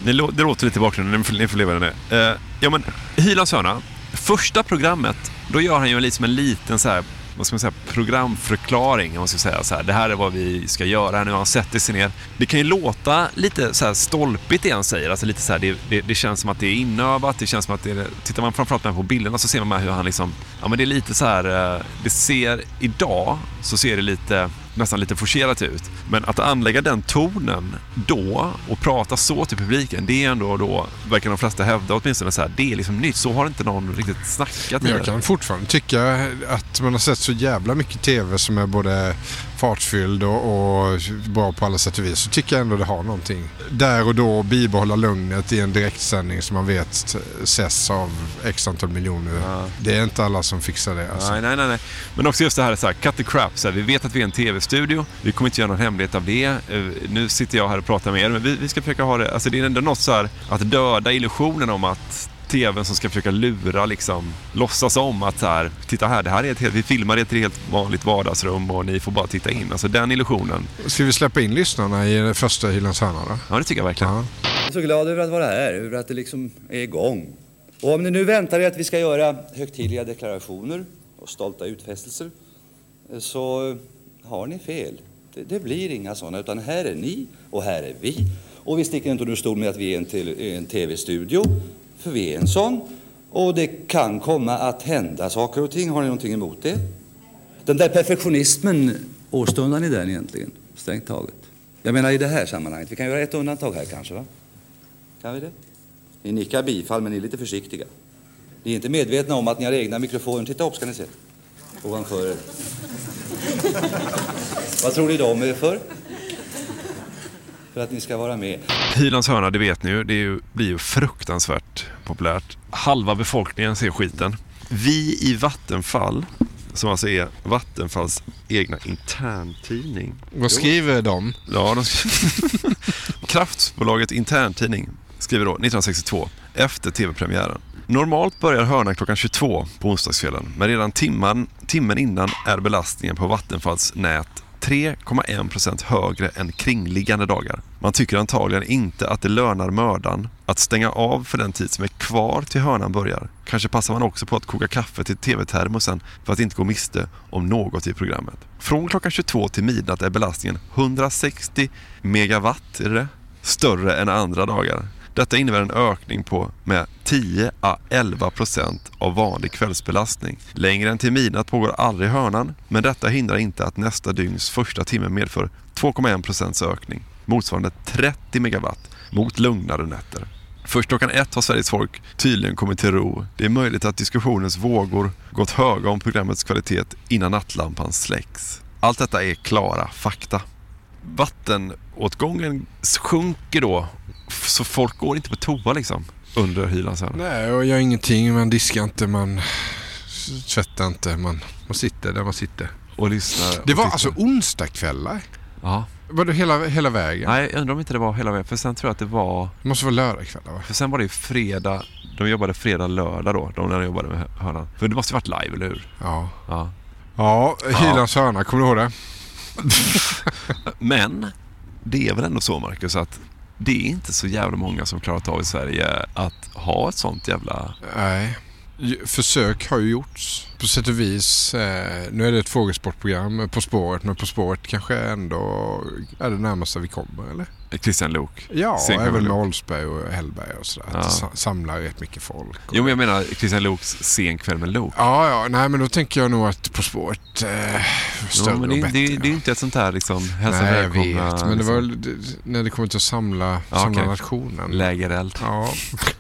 Det, lå- det låter lite i bakgrunden, ni får, ni får leva med det. Eh, ja men, Hylands hörna. Första programmet, då gör han ju liksom en liten så här, vad ska man säga, programförklaring. Man ska säga så här, det här är vad vi ska göra. Nu har han sätter sig ner. Det kan ju låta lite så här stolpigt det han säger. Alltså lite så här, det, det, det känns som att det är inövat. Det känns som att det är, tittar man framförallt på bilderna så ser man hur han liksom, ja men det är lite så här, eh, det ser idag så ser det lite nästan lite forcerat ut. Men att anlägga den tonen då och prata så till publiken, det är ändå då, verkar de flesta hävda åtminstone, så här, det är liksom nytt. Så har inte någon riktigt snackat Men jag kan fortfarande tycka att man har sett så jävla mycket tv som är både fartfylld och, och bra på alla sätt och vis. Så tycker jag ändå det har någonting. Där och då bibehålla lugnet i en direktsändning som man vet ses av x antal miljoner. Det är inte alla som fixar det. Alltså. Nej, nej, nej, nej. Men också just det här, så här cut the crap. Så här, vi vet att vi är en tv-studio. Vi kommer inte göra någon hemlighet av det. Eh, Nu sitter jag här och pratar med er, men vi, vi ska försöka ha det... Alltså det är ändå något så här att döda illusionen om att tvn som ska försöka lura, liksom, låtsas om att så här, titta här, det här är ett helt, vi filmar i ett helt vanligt vardagsrum och ni får bara titta in. Alltså den illusionen. Ska vi släppa in lyssnarna i den första Hylands hörna då? Ja, det tycker jag verkligen. Ja. Jag är så glad över att vara här, över att det liksom är igång. Och om ni nu väntar er att vi ska göra högtidliga deklarationer och stolta utfästelser så har ni fel. Det, det blir inga sådana, utan här är ni och här är vi. Och vi sticker inte under stol med att vi är en, en tv-studio, för vi är en sån. Och det kan komma att hända saker och ting. Har ni någonting emot det? Den där perfektionismen, åstundar ni den egentligen, strängt taget? Jag menar i det här sammanhanget. Vi kan göra ett undantag här kanske, va? Kan vi det? Ni nickar bifall, men ni är lite försiktiga. Ni är inte medvetna om att ni har egna mikrofoner. Titta upp ska ni se. Ovanför er. [laughs] Vad tror ni de är för? För att ni ska vara med. Hylands hörna, det vet ni ju, det ju, blir ju fruktansvärt populärt. Halva befolkningen ser skiten. Vi i Vattenfall, som alltså är Vattenfalls egna interntidning. Vad skriver de? Ja, de skriver... [laughs] Kraftbolaget interntidning skriver då 1962, efter tv-premiären. Normalt börjar hörnan klockan 22 på onsdagskvällen, men redan timman, timmen innan är belastningen på Vattenfalls nät 3,1 procent högre än kringliggande dagar. Man tycker antagligen inte att det lönar mördan att stänga av för den tid som är kvar till hörnan börjar. Kanske passar man också på att koka kaffe till tv-termosen för att inte gå miste om något i programmet. Från klockan 22 till midnatt är belastningen 160 megawatt, är det det? Större än andra dagar. Detta innebär en ökning på med 10 à 11 procent av vanlig kvällsbelastning. Längre än till midnatt pågår aldrig hörnan, men detta hindrar inte att nästa dygns första timme medför 2,1 procents ökning, motsvarande 30 megawatt mot lugnare nätter. Först klockan ett har Sveriges folk tydligen kommit till ro. Det är möjligt att diskussionens vågor gått höga om programmets kvalitet innan nattlampan släcks. Allt detta är klara fakta. Vattenåtgången sjunker då, så folk går inte på toa liksom under Hylands hörna. Nej, och gör ingenting. Man diskar inte, man tvättar inte. Man, man sitter där man sitter. Och lyssnar. Det och var tittar. alltså onsdagskvällar? Ja. Var det hela, hela vägen? Nej, jag undrar om inte det var hela vägen. För sen tror jag att det var... Det måste vara lördagskvällar va? För sen var det ju fredag. De jobbade fredag, lördag då. De där jobbade med hörnan. För det måste ju varit live, eller hur? Ja. Ja. Ja, Hylands hörna, kommer du ihåg det? [laughs] Men det är väl ändå så, Marcus, att det är inte så jävla många som klarat av i Sverige att ha ett sånt jävla... Nej. Försök har ju gjorts. På sätt och vis. Eh, nu är det ett frågesportprogram eh, På spåret. Men På spåret kanske ändå är det närmaste vi kommer, eller? Christian Lok. Ja, kommer även med. Oldsberg och Hellberg och sådär. Ja. Samlar rätt mycket folk. Jo, men jag menar Christian Loks Sen kväll med Lok. Ja, ja. Nej, men då tänker jag nog att På spåret eh, större Ja, men och det, bättre. det, det är ju inte ett sånt här liksom hälsa Nej, jag vet. Men det var liksom. väl det- när det kommer till att samla, Ja, samla okej. nationen. Lägereld. Ja.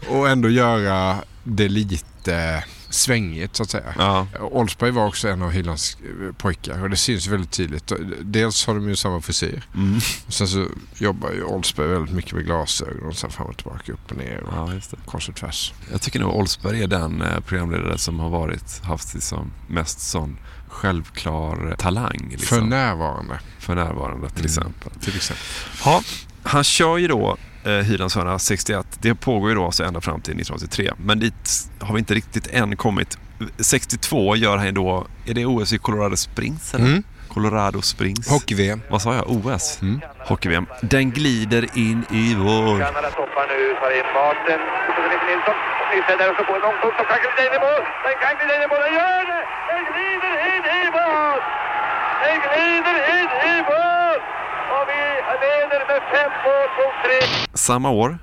Och ändå göra det lite svängigt så att säga. Ja. Oldsberg var också en av Hylands eh, pojkar och det syns väldigt tydligt. Dels har de ju samma frisyr. Mm. Och sen så jobbar ju Oldsberg väldigt mycket med glasögon och sen fram och tillbaka, upp och ner och ja, just det. kors och tvärs. Jag tycker nog Oldsberg är den eh, programledare som har varit, haft liksom mest sån självklar talang. Liksom. För närvarande. För närvarande till mm. exempel. Till exempel. Ha, han kör ju då eh, Hylands hörna 61. Det pågår ju då alltså ända fram till 1983. Men dit har vi inte riktigt än kommit. 62 gör han ju då, är det OS i Colorado Springs eller? Mm. Colorado Springs. Hockey-VM. Vad sa jag? OS? Mm. Hockey-VM. Den glider in i vår... Kanada toppar nu, tar in farten. Nilsson. Nilsson där och ska få en långpunkt och kan glida in i mål. Den kan glida in i mål, den gör det! Den glider in i mål! Den glider in i mål! Och vi leder med fem mål mot tre. Samma år,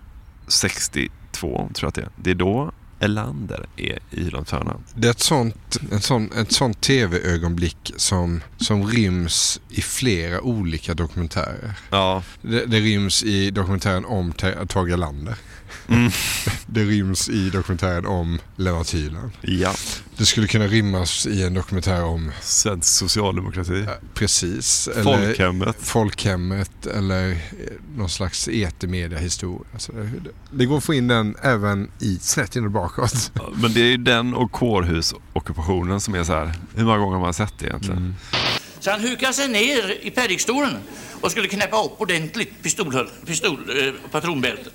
62 tror jag att det är. Det är då Elander är i hörna. Det är ett sånt, en sån, ett sånt tv-ögonblick som, som ryms i flera olika dokumentärer. Ja. Det, det ryms i dokumentären om Tage Erlander. Mm. [laughs] Det ryms i dokumentären om Lennart Hyland. Ja. Det skulle kunna rymmas i en dokumentär om Svensk socialdemokrati. Precis. Folkhemmet. folkhemmet eller någon slags etermediahistoria. Alltså, det går att få in den även i snett in bakåt. Men det är ju den och kårhusockupationen som är så här. Hur många gånger har man sett det egentligen? Mm. Så han hukade sig ner i predikstolen och skulle knäppa upp ordentligt pistol, pistol, eh, patronbältet.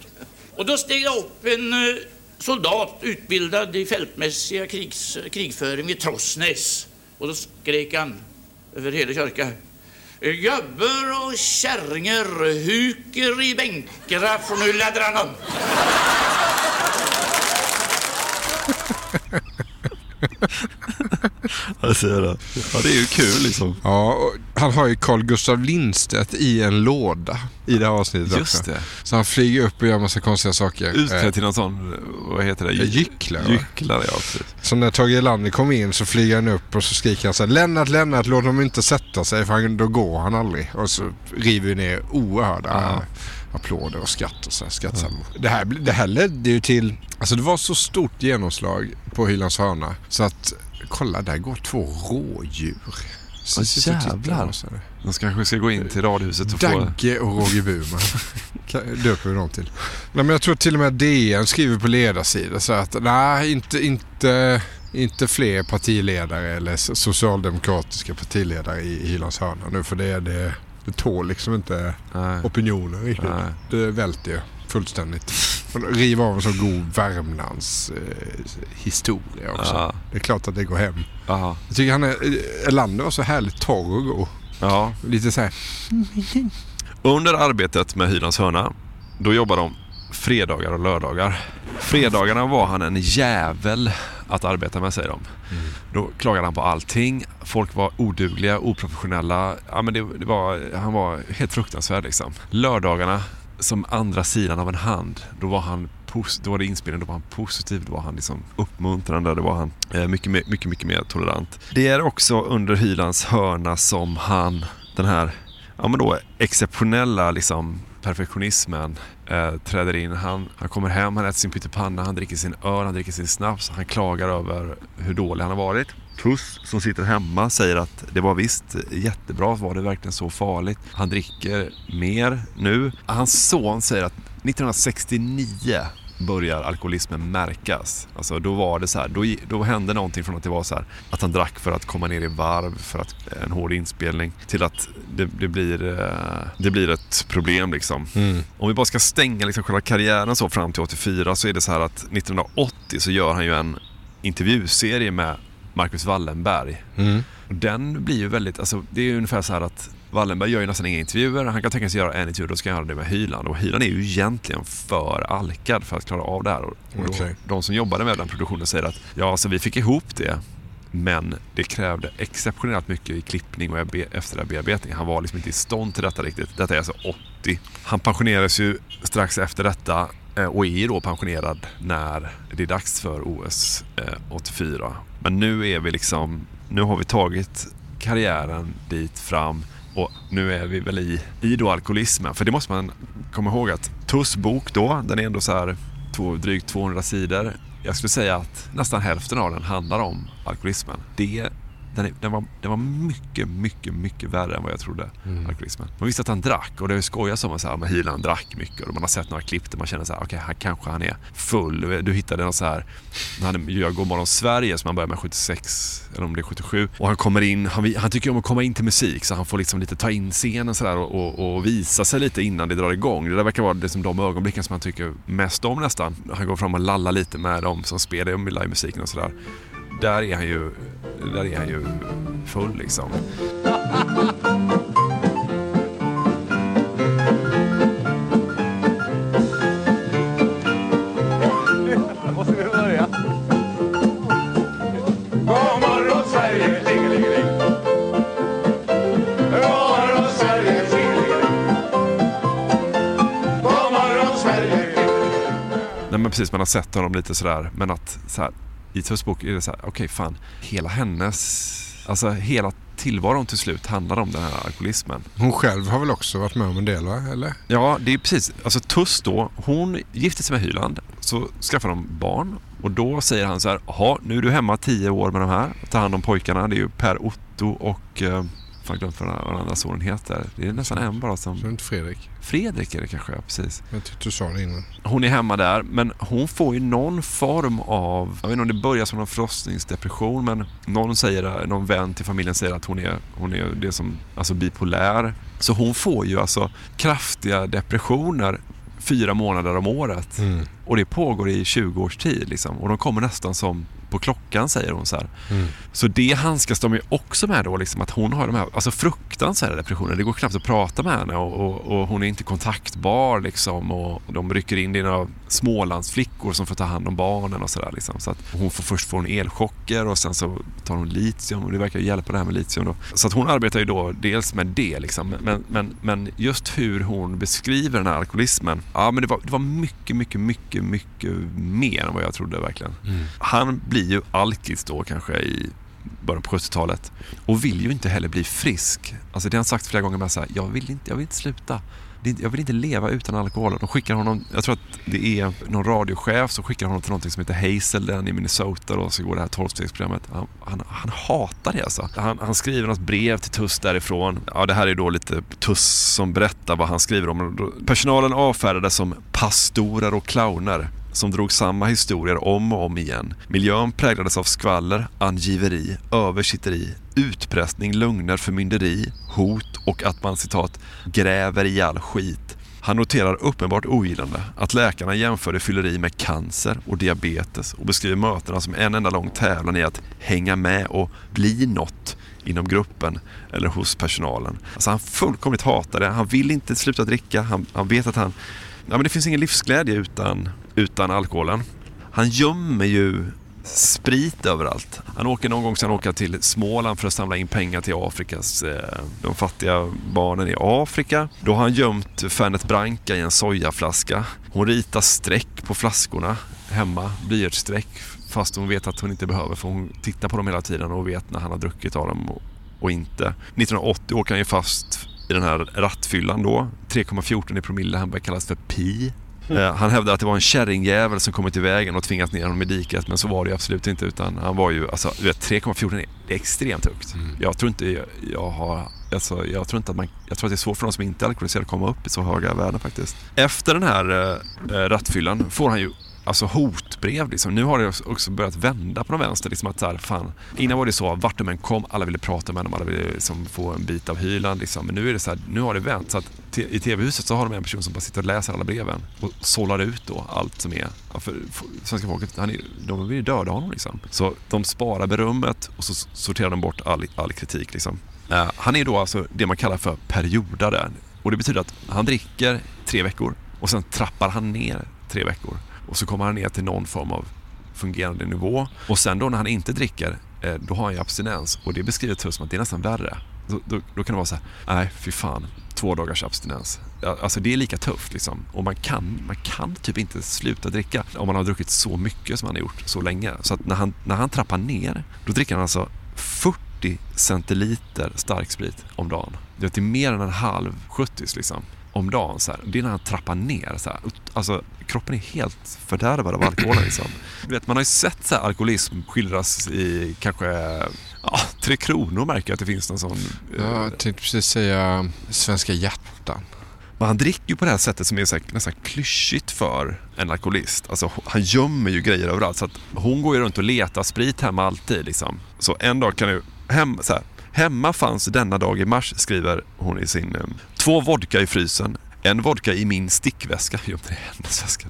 Och då steg upp en eh, soldat utbildad i fältmässiga krigs, krigföring vid Trossnäs. Och då skrek han över hela kyrkan. Gubbar och kärringar huker i bänkarna för nu laddar han om. Jag ser det. Ja, det är ju kul liksom. Ja, han har ju Carl Gustav Lindstedt i en låda i det här avsnittet Just också. det. Så han flyger upp och gör massa konstiga saker. Utklädd till någon sån, vad heter det? Gycklare. Gycklare, ja precis. Så när Tage Erlander kommer in så flyger han upp och så skriker han så här Lennart, Lennart, låt dem inte sätta sig för då går han aldrig. Och så river vi ner oerhörda ja. Applåder och skratt och så här, skrattsalvor. Ja. Det, här, det här ledde ju till, alltså det var så stort genomslag på Hylands hörna så att kolla där går två rådjur. Så jävlar. De kanske ska gå in till radhuset och Dagge och Roger Burman. [laughs] döper vi dem till. Nej, men jag tror till och med DN skriver på ledarsidan så att nej, inte, inte, inte fler partiledare eller socialdemokratiska partiledare i Hylands hörna nu för det, är det, det tål liksom inte nej. opinionen riktigt. Nej. Det välter ju fullständigt. Riva av en så god Värmlands eh, historia också. Ja. Det är klart att det går hem. Aha. Jag tycker han är, Erlander var så härligt torr och god. Ja. Lite så här. Under arbetet med Hylands hörna, då jobbar de fredagar och lördagar. Fredagarna var han en jävel att arbeta med säger de. Mm. Då klagade han på allting. Folk var odugliga, oprofessionella. Ja, men det, det var, han var helt fruktansvärd liksom. Lördagarna som andra sidan av en hand. Då var han då var det inspelning, då var han positiv, då var han liksom uppmuntrande, då var han eh, mycket, mycket, mycket mer tolerant. Det är också under Hylands hörna som han, den här ja, men då, exceptionella liksom, perfektionismen eh, träder in. Han, han kommer hem, han äter sin pyttipanna, han dricker sin öl, han dricker sin snaps. Han klagar över hur dålig han har varit. Tuss som sitter hemma säger att det var visst jättebra, var det verkligen så farligt? Han dricker mer nu. Hans son säger att 1969 börjar alkoholismen märkas. Alltså då var det så här, då, då hände någonting från att det var så här, att han drack för att komma ner i varv för att en hård inspelning till att det, det blir, eh, det blir ett problem liksom. Mm. Om vi bara ska stänga liksom själva karriären så fram till 84 så är det så här att 1980 så gör han ju en intervjuserie med Marcus Wallenberg. Mm. Den blir ju väldigt, alltså det är ju ungefär så här att Wallenberg gör ju nästan inga intervjuer. Han kan tänka sig göra en intervju, då ska han göra det med Hyland. Och Hyland är ju egentligen för alkad för att klara av det här. Och okay. De som jobbade med den produktionen säger att ja, alltså vi fick ihop det. Men det krävde exceptionellt mycket i klippning och efterbearbetning. Han var liksom inte i stånd till detta riktigt. Detta är alltså 80. Han pensionerades ju strax efter detta eh, och är då pensionerad när det är dags för OS 84. Eh, Men nu är vi liksom, nu har vi tagit karriären dit fram och nu är vi väl i, i då alkoholismen. För det måste man komma ihåg att Tuss bok då, den är ändå så här två, drygt 200 sidor. jag skulle säga att nästan hälften av den handlar om alkoholismen. Det, den, den, var, den var mycket, mycket, mycket värre än vad jag trodde. Mm. Alkoholismen. Man visste att han drack och det har ju skojats om att Hyland drack mycket och man har sett några klipp där man känner så här, okej, han kanske han är full. Du hittade någon så här, han hade- gör Godmorgon Sverige som han började med 76 eller om det är 77 och han kommer in, han, han tycker om att komma in till musik så han får liksom lite ta in scenen så där och, och, och visa sig lite innan det drar igång. Det där verkar vara det som de ögonblicken som han tycker mest om nästan. Han går fram och lallar lite med dem som spelar livemusiken och sådär. Där är han ju, där är han ju full liksom. Måste vi börja? God morgon Sverige. God morgon Sverige. God morgon Sverige. Precis, man har sett honom lite sådär. Men att så här, i Tufs bok är det så här, okej fan, hela hennes, alltså hela tillvaron till slut handlar om den här alkoholismen. Hon själv har väl också varit med om en del, va? eller? Ja, det är precis. Alltså Tuss då, hon gifte sig med Hyland, så skaffar de barn och då säger han så här, jaha, nu är du hemma tio år med de här, tar hand om pojkarna. Det är ju Per Otto och, eh, fan glömt vad den andra sonen heter. Det är nästan en bara som... Så inte Fredrik. Fredrik är det kanske, ja, precis. Jag tyckte du sa det innan. Hon är hemma där, men hon får ju någon form av, jag vet inte om det börjar som någon förlossningsdepression, men någon säger, någon vän till familjen säger att hon är, hon är det som, alltså bipolär. Så hon får ju alltså kraftiga depressioner fyra månader om året. Mm. Och det pågår i 20 års tid liksom. Och de kommer nästan som på klockan säger hon så här. Mm. Så det handskas de ju också med då, liksom, att hon har de här alltså fruktansvärda depressioner. Det går knappt att prata med henne och, och, och hon är inte kontaktbar liksom. Och de rycker in det i några Smålandsflickor som får ta hand om barnen och sådär. Liksom. Så att hon får först få en elchocker och sen så tar hon litium och det verkar hjälpa det här med litium. Då. Så att hon arbetar ju då dels med det liksom. Men, men, men just hur hon beskriver den här alkoholismen. Ja men det var, det var mycket, mycket, mycket, mycket mer än vad jag trodde verkligen. Mm. Han blir blir ju alkis då kanske i början på 70-talet och vill ju inte heller bli frisk. Alltså det har han sagt flera gånger med så här, jag vill inte, jag vill inte sluta. Jag vill inte leva utan alkohol. De skickar honom, jag tror att det är någon radiochef som skickar honom till någonting som heter Hazelden i Minnesota och så går det här tolvstegsprogrammet. Han, han, han hatar det alltså. Han, han skriver något brev till Tuss därifrån. Ja, det här är då lite Tuss som berättar vad han skriver om. Personalen avfärdades som pastorer och clowner som drog samma historier om och om igen. Miljön präglades av skvaller, angiveri, översitteri, utpressning, lögner, förmynderi, hot och att man citat gräver i all skit. Han noterar uppenbart ogillande att läkarna jämförde fylleri med cancer och diabetes och beskriver mötena som en enda lång tävlan i att hänga med och bli något inom gruppen eller hos personalen. Alltså han fullkomligt hatar det. Han vill inte sluta dricka. Han, han vet att han... Ja, men det finns ingen livsglädje utan, utan alkoholen. Han gömmer ju sprit överallt. Han åker någon gång sen åka till Småland för att samla in pengar till Afrikas, eh, de fattiga barnen i Afrika. Då har han gömt Fernet Branca i en sojaflaska. Hon ritar streck på flaskorna hemma, blyertsstreck, fast hon vet att hon inte behöver för hon tittar på dem hela tiden och vet när han har druckit av dem och, och inte. 1980 åker han ju fast i den här rattfyllan då. 3,14 i promille, han börjar kallas för Pi. Eh, Han hävdar att det var en kärringjävel som kommit i vägen och tvingat ner honom i diket men så var det ju absolut inte utan han var ju, alltså du vet 3,14 är extremt högt. Jag tror inte jag, jag har, alltså jag tror inte att man, jag tror att det är svårt för de som inte är alkoholiserade att komma upp i så höga värden faktiskt. Efter den här eh, eh, rattfyllan får han ju Alltså hotbrev liksom. Nu har det också börjat vända på de vänster. Liksom att så här, fan. Innan var det så, vart de än kom, alla ville prata med dem, alla ville liksom få en bit av hylan. Liksom. Men nu är det så här, nu har det vänt. Så att i tv-huset så har de en person som bara sitter och läser alla breven och sållar ut då allt som är. Ja, för, för svenska folket, han är, de vill ju döda honom liksom. Så de sparar berömmet och så sorterar de bort all, all kritik liksom. Uh, han är då alltså det man kallar för periodare. Och det betyder att han dricker tre veckor och sen trappar han ner tre veckor. Och så kommer han ner till någon form av fungerande nivå. Och sen då när han inte dricker, eh, då har han ju abstinens. Och det beskriver Tuss som att det är nästan värre. Då, då, då kan det vara så här, nej fy fan, två dagars abstinens. Alltså det är lika tufft liksom. Och man kan, man kan typ inte sluta dricka om man har druckit så mycket som han har gjort så länge. Så att när han, när han trappar ner, då dricker han alltså 40 centiliter starksprit om dagen. Det är mer än en halv 70 liksom om dagen. Så här. Det är när han trappar ner. Så här. Alltså, kroppen är helt fördärvad av alkoholen. [clears throat] Liksom. Du vet, man har ju sett så här, alkoholism skildras i kanske ja, Tre Kronor märker jag att det finns någon sån... Ja, jag tänkte precis säga Svenska hjärtan. Men han dricker ju på det här sättet som är så här, nästan klyschigt för en alkoholist. Alltså, han gömmer ju grejer överallt. Så att hon går ju runt och letar sprit hemma alltid. Liksom. Så en dag kan du... Hem, så här, hemma fanns denna dag i mars, skriver hon i sin... Eh, två vodka i frysen, en vodka i min stickväska. [laughs] Jo, det är hennes väska.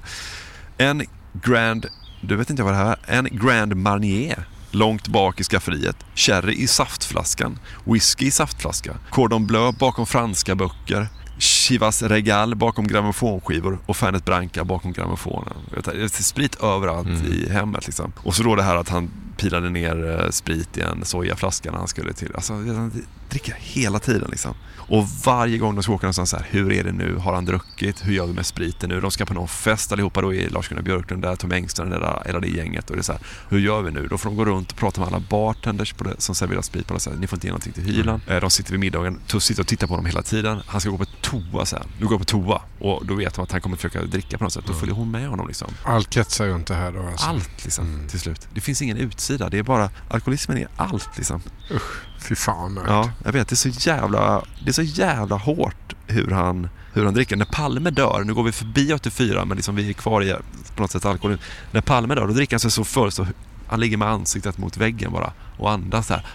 En Grand... Du vet inte vad det här är? En Grand Marnier långt bak i skafferiet. Sherry i saftflaskan. Whisky i saftflaska. Cordon Bleu bakom franska böcker. Chivas Regal bakom grammofonskivor och Fernet Branca bakom grammofonen. Det är sprit överallt mm. i hemmet. Liksom. Och så då det här att han pilade ner eh, sprit i en sojaflaska när han skulle till. Alltså, han dricker hela tiden liksom. Och varje gång de ska åka någonstans så här, hur är det nu? Har han druckit? Hur gör vi med spriten nu? De ska på någon fest allihopa då i Lars-Gunnar Björklund där, Tom Engström, där, hela det gänget. Och det är så här, hur gör vi nu? Då får de gå runt och prata med alla bartenders på det, som serverar sprit. På så här, Ni får inte ge någonting till hylan. Mm. De sitter vid middagen, sitter och tittar på dem hela tiden. Han ska gå på toa sen. Nu går på toa. Och då vet de att han kommer försöka dricka på något sätt. Då följer hon med honom liksom. Allt kretsar runt det här då alltså. Allt liksom, mm. till slut. Det finns ingen utsida. Det är bara, alkoholismen är allt liksom. Usch. Fy fan. Ja, jag vet. Det är så jävla, det är så jävla hårt hur han, hur han dricker. När Palme dör, nu går vi förbi 84 men liksom vi är kvar i på något sätt alkoholen. När Palme dör, då dricker han sig så full så han ligger med ansiktet mot väggen bara och andas så här.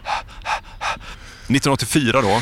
1984 då,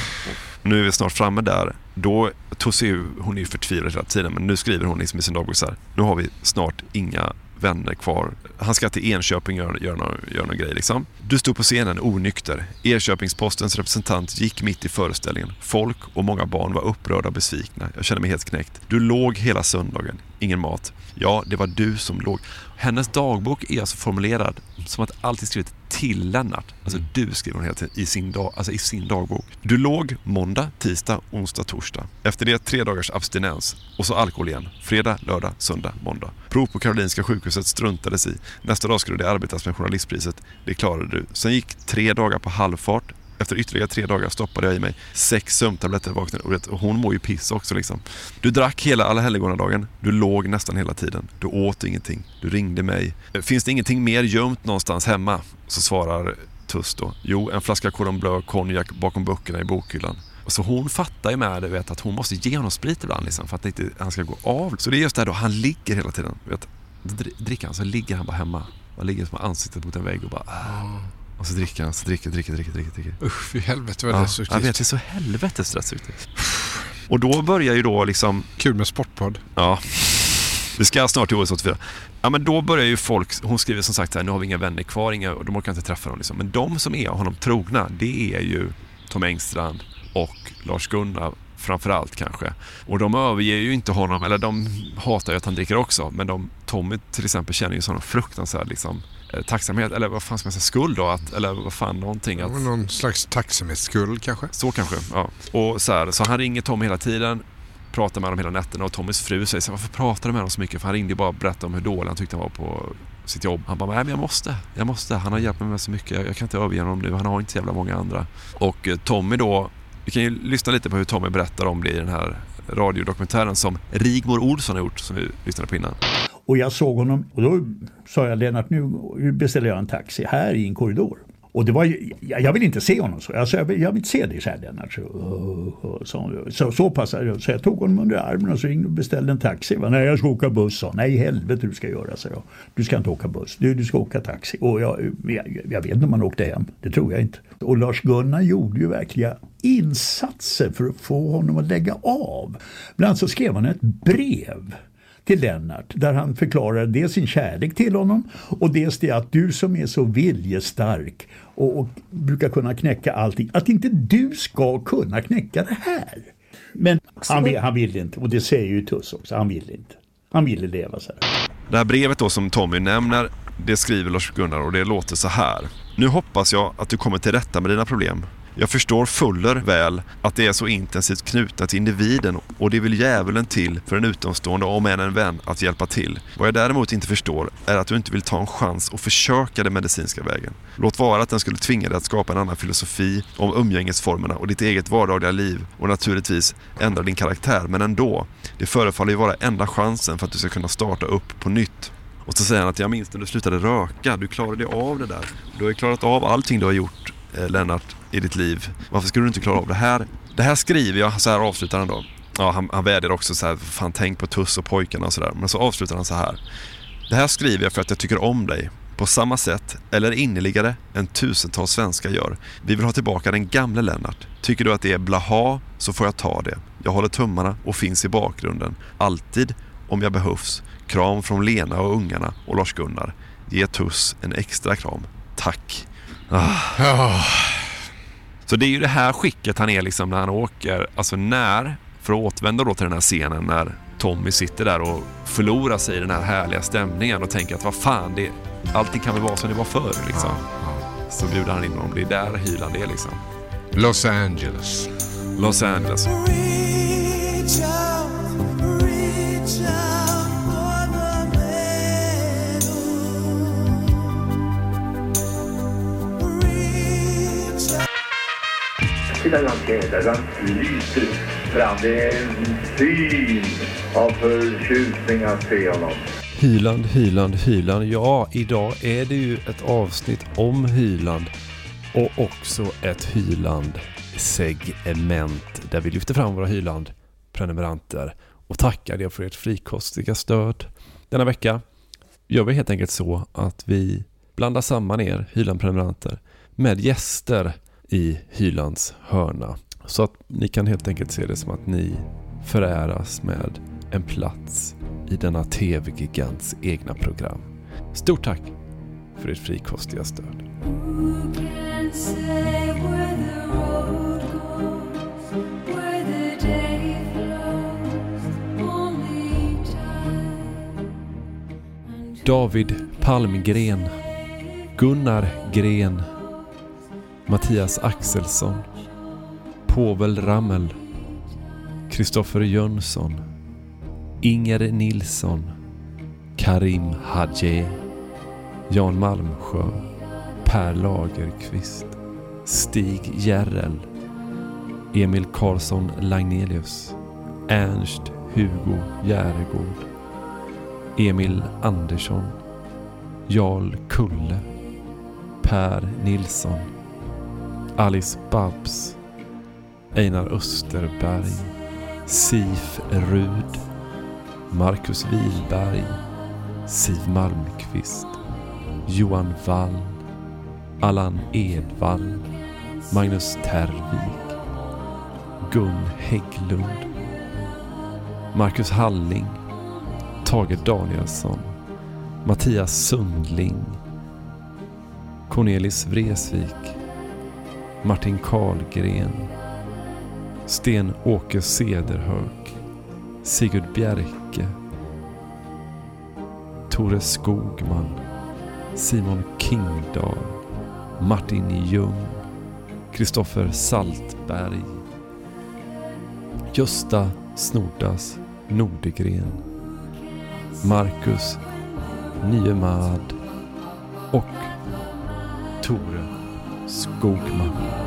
nu är vi snart framme där, då Tussi, hon är ju förtvivlad hela tiden men nu skriver hon liksom i sin dagbok så här, nu har vi snart inga vänner kvar. Han ska till Enköping och göra, gör, någon, gör någon grej. Liksom. Du stod på scenen onykter. Enköpingspostens representant gick mitt i föreställningen. Folk och många barn var upprörda och besvikna. Jag kände mig helt knäckt. Du låg hela söndagen. Ingen mat. Ja, det var du som låg. Hennes dagbok är alltså formulerad som att allt är skrivet till Lennart. Alltså mm. du skriver hon hela tiden i sin, dag, alltså i sin dagbok. Du låg måndag, tisdag, onsdag, torsdag. Efter det tre dagars abstinens och så alkohol igen. Fredag, lördag, söndag, måndag. Prov på Karolinska sjukhuset struntades i. Nästa dag skulle det arbetas med journalistpriset. Det klarade du. Sen gick tre dagar på halvfart. Efter ytterligare tre dagar stoppade jag i mig sex sömntabletter vaknade och hon mår ju piss också liksom. Du drack hela alla helgonadagen. Du låg nästan hela tiden. Du åt ingenting. Du ringde mig. Finns det ingenting mer gömt någonstans hemma? Så svarar Tuss då. Jo, en flaska Cordon Bleu konjak bakom böckerna i bokhyllan. Så hon fattar ju med det, vet, att hon måste ge honom sprit ibland liksom, för att inte han ska gå av. Så det är just det här då, han ligger hela tiden. Vet, dricker han så ligger han bara hemma. Han ligger som ansiktet mot en vägg och bara... Ah. Och så dricker han, så dricker, dricker, dricker, dricker. dricker. Usch, fy helvete vad ja, destruktivt. Jag vet, det är så helvetes destruktivt. Och då börjar ju då liksom... Kul med sportpodd. Ja. Vi ska snart till OS 84. Ja, men då börjar ju folk, hon skriver som sagt här, nu har vi inga vänner kvar, inga, de orkar inte träffa dem. Liksom. Men de som är honom trogna, det är ju Tom Engstrand och Lars-Gunnar framförallt kanske. Och de överger ju inte honom, eller de hatar ju att han dricker också, men de, Tommy till exempel känner ju sån fruktansvärd liksom, tacksamhet, eller vad fan ska man säga, skuld då? Att, eller vad fan, någonting. Att... Någon slags tacksamhetsskuld kanske? Så kanske, ja. Och så, här, så han ringer Tommy hela tiden, pratar med honom hela nätterna och Tommys fru säger så här, varför pratar du med honom så mycket? För han ringde ju bara och berättade om hur dålig han tyckte han var på sitt jobb. Han bara, nej men jag måste, jag måste. Han har hjälpt mig med så mycket, jag, jag kan inte överge honom nu. Han har inte så jävla många andra. Och eh, Tommy då, vi kan ju lyssna lite på hur Tommy berättar om det i den här radiodokumentären som Rigmor Olsson har gjort, som vi lyssnade på innan. Och jag såg honom och då sa jag Lennart nu beställer jag en taxi här i en korridor. Och det var ju, jag vill inte se honom så. Alltså, jag, vill, jag vill inte se dig så här Lennart. Så, så, så, så passade det. Så jag tog honom under armen och så ringde och beställde en taxi. Va? Nej jag ska åka buss. sa Nej helvete du ska göra så jag. Du ska inte åka buss. Du, du ska åka taxi. Och jag, jag, jag vet inte om han åkte hem. Det tror jag inte. Och Lars-Gunnar gjorde ju verkliga insatser för att få honom att lägga av. Bland annat så skrev han ett brev till Lennart där han förklarar dels sin kärlek till honom och dels det att du som är så viljestark och, och brukar kunna knäcka allting, att inte du ska kunna knäcka det här. Men han, vill, han vill inte och det säger ju Tuss också, han vill inte. Han ville leva så här. Det här brevet då som Tommy nämner, det skriver Lars-Gunnar och det låter så här. Nu hoppas jag att du kommer till rätta med dina problem. Jag förstår fuller väl att det är så intensivt knutna till individen och det vill djävulen till för en utomstående om än en vän att hjälpa till. Vad jag däremot inte förstår är att du inte vill ta en chans och försöka den medicinska vägen. Låt vara att den skulle tvinga dig att skapa en annan filosofi om umgängesformerna och ditt eget vardagliga liv och naturligtvis ändra din karaktär, men ändå. Det förefaller ju vara enda chansen för att du ska kunna starta upp på nytt. Och så säger han att jag minns när du slutade röka, du klarade av det där. Du har ju klarat av allting du har gjort, eh, Lennart, i ditt liv. Varför skulle du inte klara av det här? Det här skriver jag, så här avslutar han då. Ja, han, han vädjar också så här, fan tänk på Tuss och pojkarna och sådär. Men så avslutar han så här. Det här skriver jag för att jag tycker om dig. På samma sätt, eller innerligare, än tusentals svenskar gör. Vi vill ha tillbaka den gamle Lennart. Tycker du att det är blaha, så får jag ta det. Jag håller tummarna och finns i bakgrunden. Alltid, om jag behövs. Kram från Lena och ungarna och Lars-Gunnar. Ge Tuss en extra kram. Tack. Ah. Så det är ju det här skicket han är liksom när han åker, alltså när, för att återvända då till den här scenen när Tommy sitter där och förlorar sig i den här härliga stämningen och tänker att vad fan, det, allting kan väl vara som det var förr liksom. Så bjuder han in honom, det är där Hyland är liksom. Los Angeles. Los Angeles. Titta hur han tävlar, hur Den lyser fram. Det är en syn av förtjusning att se honom. Hyland, Hyland, Hyland. Ja, idag är det ju ett avsnitt om Hyland och också ett Hyland-segment där vi lyfter fram våra Hyland-prenumeranter och tackar er för ert frikostiga stöd. Denna vecka gör vi helt enkelt så att vi blandar samman er Hyland-prenumeranter med gäster i Hylands hörna. Så att ni kan helt enkelt se det som att ni föräras med en plats i denna tv-gigants egna program. Stort tack för ert frikostiga stöd. David Palmgren Gunnar Gren Mattias Axelsson Povel Ramel Kristoffer Jönsson Inger Nilsson Karim Hadje Jan Malmsjö Per Lagerqvist Stig Järrel Emil Karlsson Lagnelius Ernst Hugo Järegård Emil Andersson Jarl Kulle Per Nilsson Alice Babs Einar Österberg Sif Rud Marcus Wilberg Siv Malmqvist Johan Wall Allan Edwall Magnus Tervik Gun Hägglund Marcus Halling Tage Danielsson Mattias Sundling Cornelis Vreeswijk Martin Karlgren Sten-Åke Cederhök Sigurd Bjerke Tore Skogman Simon Kingdahl Martin Ljung Kristoffer Saltberg Gösta Snordas Nordegren Marcus Niemad och Tore Skogman.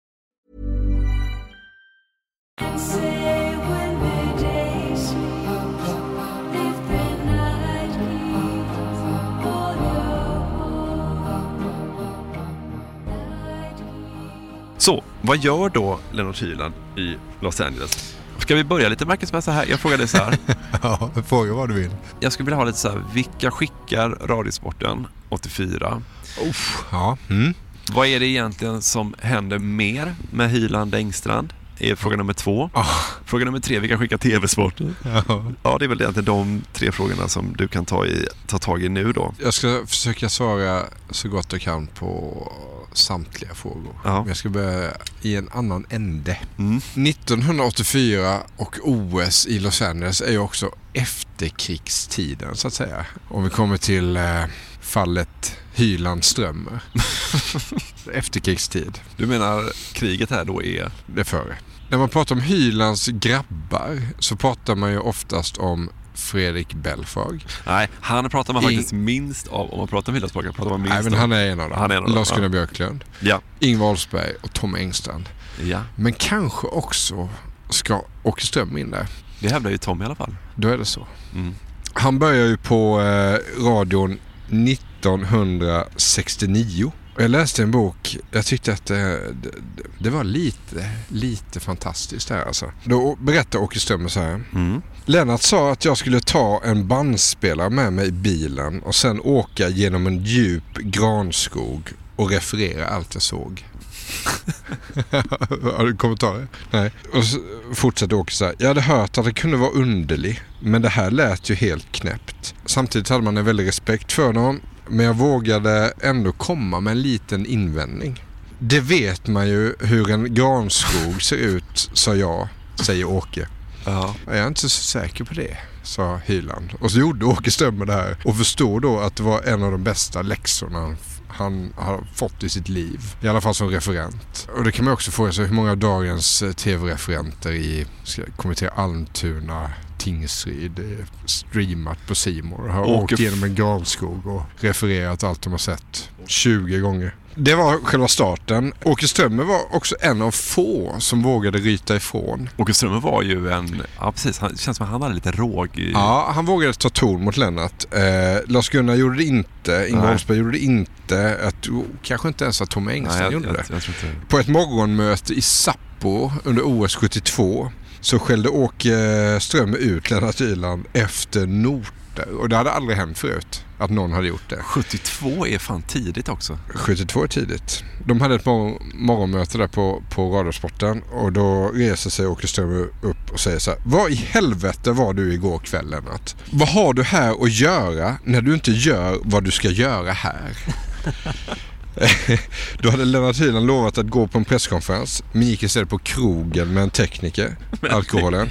Så, vad gör då Lennart Hyland i Los Angeles? Ska vi börja lite Marcus med så här? Jag frågar dig så här. [laughs] ja, fråga vad du vill. Jag skulle vilja ha lite så här, vilka skickar Radiosporten 84? Uff, ja. Mm. Vad är det egentligen som händer mer med Hyland Engstrand? Är fråga nummer två. Fråga nummer tre, vilka skickar TV-sporten? Ja. ja, det är väl egentligen de tre frågorna som du kan ta, i, ta tag i nu då. Jag ska försöka svara så gott jag kan på samtliga frågor. Ja. Jag ska börja i en annan ände. Mm. 1984 och OS i Los Angeles är ju också efterkrigstiden så att säga. Om vi kommer till eh, fallet Hyland Strömmer. [laughs] Efterkrigstid. Du menar kriget här då är? Det är före. När man pratar om Hylands grabbar så pratar man ju oftast om Fredrik Belfrage. Nej, han pratar man faktiskt minst av. Om man pratar om Hylands pratar man minst Nej, men han är en av dem. Han är en av dem. Lars-Gunnar ja. Björklund. Ja. Ingvar Oldsberg och Tom Engstrand. Ja. Men kanske också ska Åke Ström in där. Det hävdar ju Tom i alla fall. Då är det så. Mm. Han börjar ju på eh, radion 1969. Jag läste en bok, jag tyckte att det, det, det var lite, lite fantastiskt här alltså. Då berättar Åke Strömmer så här. Mm. Lennart sa att jag skulle ta en bandspelare med mig i bilen och sen åka genom en djup granskog och referera allt jag såg. [laughs] Har du kommentarer? Nej. Och så fortsätter Åke så här. Jag hade hört att det kunde vara underlig. Men det här lät ju helt knäppt. Samtidigt hade man en väldig respekt för honom. Men jag vågade ändå komma med en liten invändning. Det vet man ju hur en granskog ser ut, sa jag, säger Åke. Ja. Jag är inte så säker på det, sa Hyland. Och så gjorde Åke Strömmer det här och förstod då att det var en av de bästa läxorna han, har fått i sitt liv. I alla fall som referent. Och det kan man också fråga sig hur många av dagens eh, tv-referenter i kommentera Almtuna Tingsryd eh, streamat på Simor har Åke åkt genom en granskog och refererat allt de har sett 20 gånger. Det var själva starten. Åke Strömmer var också en av få som vågade ryta ifrån. Åke Strömmer var ju en, ja precis, han, det känns som att han hade lite råg i... Ja, han vågade ta ton mot Lennart. Eh, Lars-Gunnar gjorde det inte. Ingvar Nej. Oldsberg gjorde det inte. Jag tror, kanske inte ens att Tom Engström jag, gjorde jag, det. jag, inte På ett morgonmöte i Sapporo under OS 72 så skällde Åke Strömmer ut Lennart Hyland efter noter. Och det hade aldrig hänt förut att någon hade gjort det. 72 är fan tidigt också. 72 är tidigt. De hade ett mor- morgonmöte där på, på Radiosporten och då reser sig Åke Strömmer upp och säger så här. Vad i helvete var du igår kväll Lennart? Vad har du här att göra när du inte gör vad du ska göra här? [laughs] [laughs] Då hade Lennart Hyland lovat att gå på en presskonferens men gick istället på krogen med en tekniker, [laughs] alkoholen.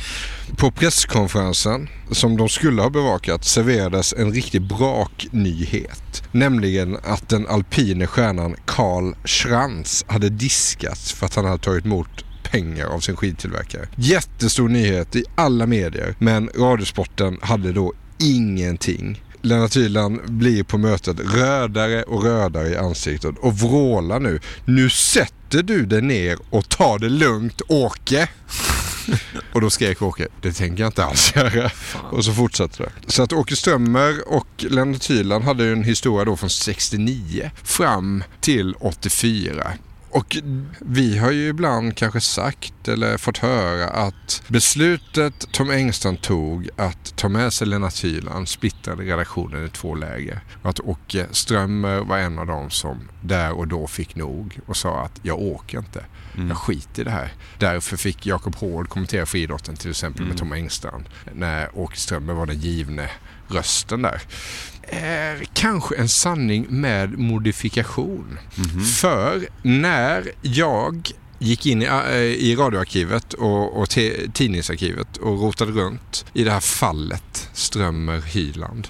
På presskonferensen, som de skulle ha bevakat, serverades en riktig braknyhet. Nämligen att den alpine stjärnan Karl Schranz hade diskats för att han hade tagit emot pengar av sin skidtillverkare. Jättestor nyhet i alla medier men Radiosporten hade då ingenting. Lennart Hyland blir på mötet rödare och rödare i ansiktet och vrålar nu. Nu sätter du dig ner och tar det lugnt Åke. [laughs] Och då skrek Åke, det tänker jag inte alls göra. Och så fortsatte det. Så att Åke Strömmer och Lennart Hyland hade ju en historia då från 69 fram till 84. Och vi har ju ibland kanske sagt eller fått höra att beslutet Tom Engström tog att ta med sig Lennart Hyland splittrade redaktionen i två läger. Och att Åke Strömmer var en av dem som där och då fick nog och sa att jag åker inte. Jag skiter i det här. Därför fick Jakob Hård kommentera friidrotten till exempel med Tom Engström när Åke Strömmer var den givne rösten där är kanske en sanning med modifikation. För när jag gick in i, äh, i radioarkivet och, och te- tidningsarkivet och rotade runt i det här fallet Strömmer-Hyland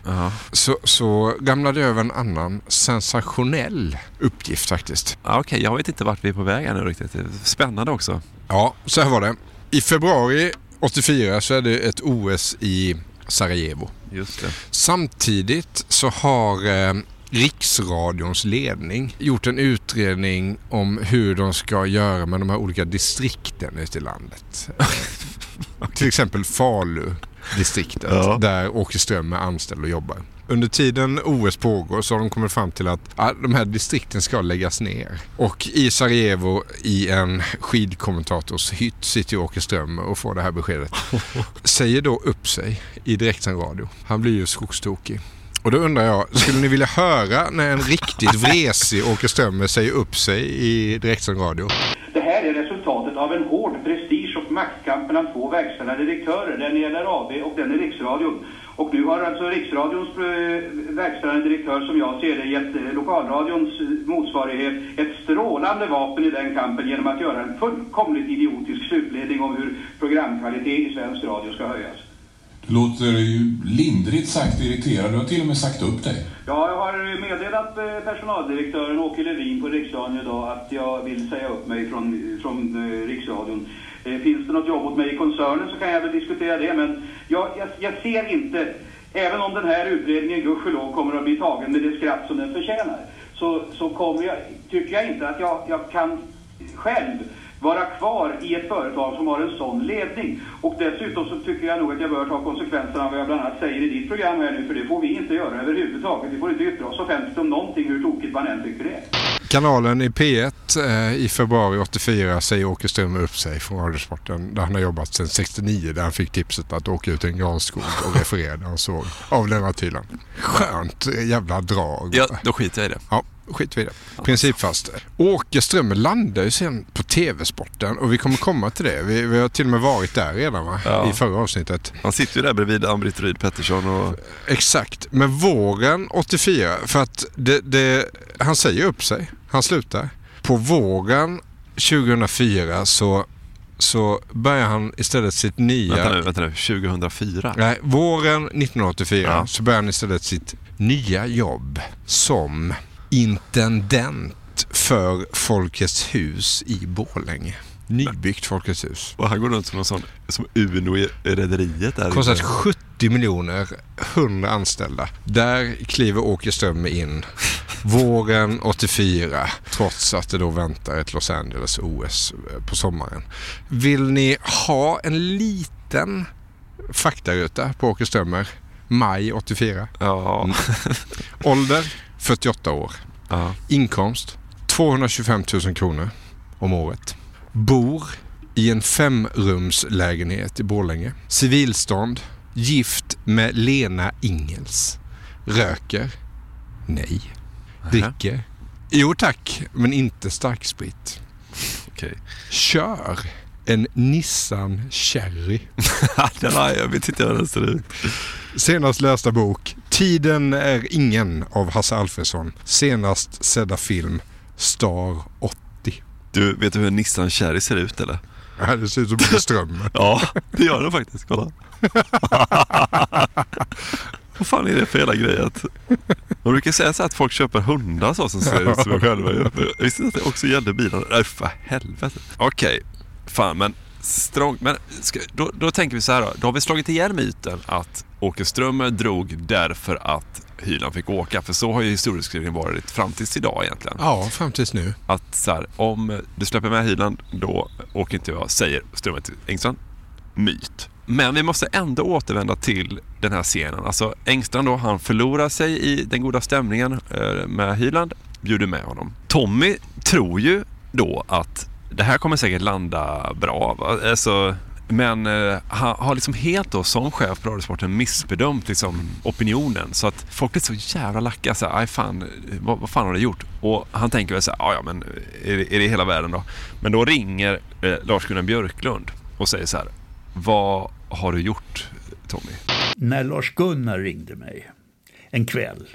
så, så ramlade jag över en annan sensationell uppgift faktiskt. Ja, Okej, jag vet inte vart vi är på väg nu riktigt. Spännande också. Ja, så här var det. I februari 84 så är det ett OS i Sarajevo. Samtidigt så har eh, Riksradions ledning gjort en utredning om hur de ska göra med de här olika distrikten ute i landet. [laughs] Till exempel Falu-distriktet Ja. där Åke Ström är anställd och jobbar. Under tiden OS pågår så har de kommit fram till att ja, de här distrikten ska läggas ner. Och i Sarajevo i en skidkommentators hytt sitter ju Åke Ström och får det här beskedet. [laughs] Säger då upp sig i direktsänd radio. Han blir ju skogstokig. Och då undrar jag, skulle ni vilja höra när en riktigt vresig Åke Strömmer säger upp sig i direktsänd radio? Det här är resultatet av en hård prestige och maktkamp mellan två verkställande direktörer, den i LRAB och den i Riksradion. Och nu har alltså Riksradions eh, verkställande direktör, som jag ser det, gett eh, lokalradions eh, motsvarighet ett strålande vapen i den kampen genom att göra en fullkomligt idiotisk slutledning om hur programkvalitet i svensk radio ska höjas. Du låter ju lindrigt sagt irriterad. Du har till och med sagt upp dig. Ja, jag har meddelat personaldirektören Åke Levin på Riksradion idag att jag vill säga upp mig från, från Riksradion. Eh, finns det något jobb åt mig i koncernen så kan jag väl diskutera det, men jag, jag, jag ser inte, även om den här utredningen gudskelov kommer att bli tagen med det skratt som den förtjänar, så, så kommer jag, tycker jag inte att jag, jag kan själv vara kvar i ett företag som har en sån ledning. Och dessutom så tycker jag nog att jag bör ta konsekvenserna av vad jag bland annat säger i ditt program här nu, för det får vi inte göra överhuvudtaget. Vi får inte yttra oss offentligt om någonting, hur tokigt man än tycker det är. Kanalen i P1 eh, i februari 84 säger Åke Strömmer upp sig från Radiosporten där han har jobbat sedan 69 där han fick tipset att åka ut i en granskog och referera det han såg av Lennart Hyland. Skönt eh, jävla drag. Ja, då skiter jag i det. Ja, skit vi i det. Principfast. Åke Strömmer landar ju sen på TV-sporten och vi kommer komma till det. Vi, vi har till och med varit där redan va? Ja. i förra avsnittet. Han sitter ju där bredvid Ann-Britt Ryd Pettersson och... Exakt, men våren 84, för att det, det, han säger upp sig, han slutar. På våren 2004 så, så börjar han istället sitt nya... Vänta nu, vänta nu. 2004? Nej, våren 1984 Ja. så börjar han istället sitt nya jobb som intendent för Folkets hus i Borlänge. Nybyggt Folkets hus. Och han går runt som någon sån, som Uno i rederiet. Kostat 70 miljoner, 100 anställda. Där kliver Åke Strömmer in våren 84 trots att det då väntar ett Los Angeles OS på sommaren. Vill ni ha en liten faktaruta på Åke Strömmer? Maj 84. Ja. [laughs] Ålder 48 år. Inkomst 225 000 kronor om året. Bor i en femrumslägenhet i Borlänge. Civilstånd. Gift med Lena Ingels. Röker. Nej. Dricker. Jo tack, men inte starksprit. Okej. Kör en Nissan Cherry. [laughs] Den har jag vet inte hur den ser ut. Senast lästa bok Tiden är ingen av Hasse Alfredson. Senast sedda film Star 80. Du, vet du hur en Nissan Cherry ser ut eller? Ja, det ser ut som Strömmer. [laughs] ja, det gör den faktiskt. Kolla. [laughs] Vad fan är det för jävla grej att... Man brukar säga så att folk köper hundar så som ser ut som jag själva. Jag visste att det också gällde bilarna. Nej, för helvete. Okej, fan men strong. Men ska, då, då tänker vi så här då. Då har vi slagit ihjäl myten att Åke Strömmer drog därför att Hyland fick åka. För så har ju historieskrivningen varit fram tills idag egentligen. Ja, fram tills nu. Att så här, om du släpper med Hyland, då åker inte jag, säger Strömmer till Engstrand. Myt. Men vi måste ändå återvända till den här scenen. Alltså Engstrand då, han förlorar sig i den goda stämningen eh, med Hyland, bjuder med honom. Tommy tror ju då att det här kommer säkert landa bra. Alltså, men eh, han har liksom helt då som chef på Radiosporten missbedömt liksom opinionen. Så att folk blir så jävla lacka. Så här, Aj fan, eh, vad, vad fan har du gjort? Och han tänker väl så här, "Ja, ja men eh, är det, är det hela världen då? Men då ringer eh, Lars-Gunnar Björklund och säger så här, vad har du gjort Tommy? När Lars-Gunnar ringde mig en kväll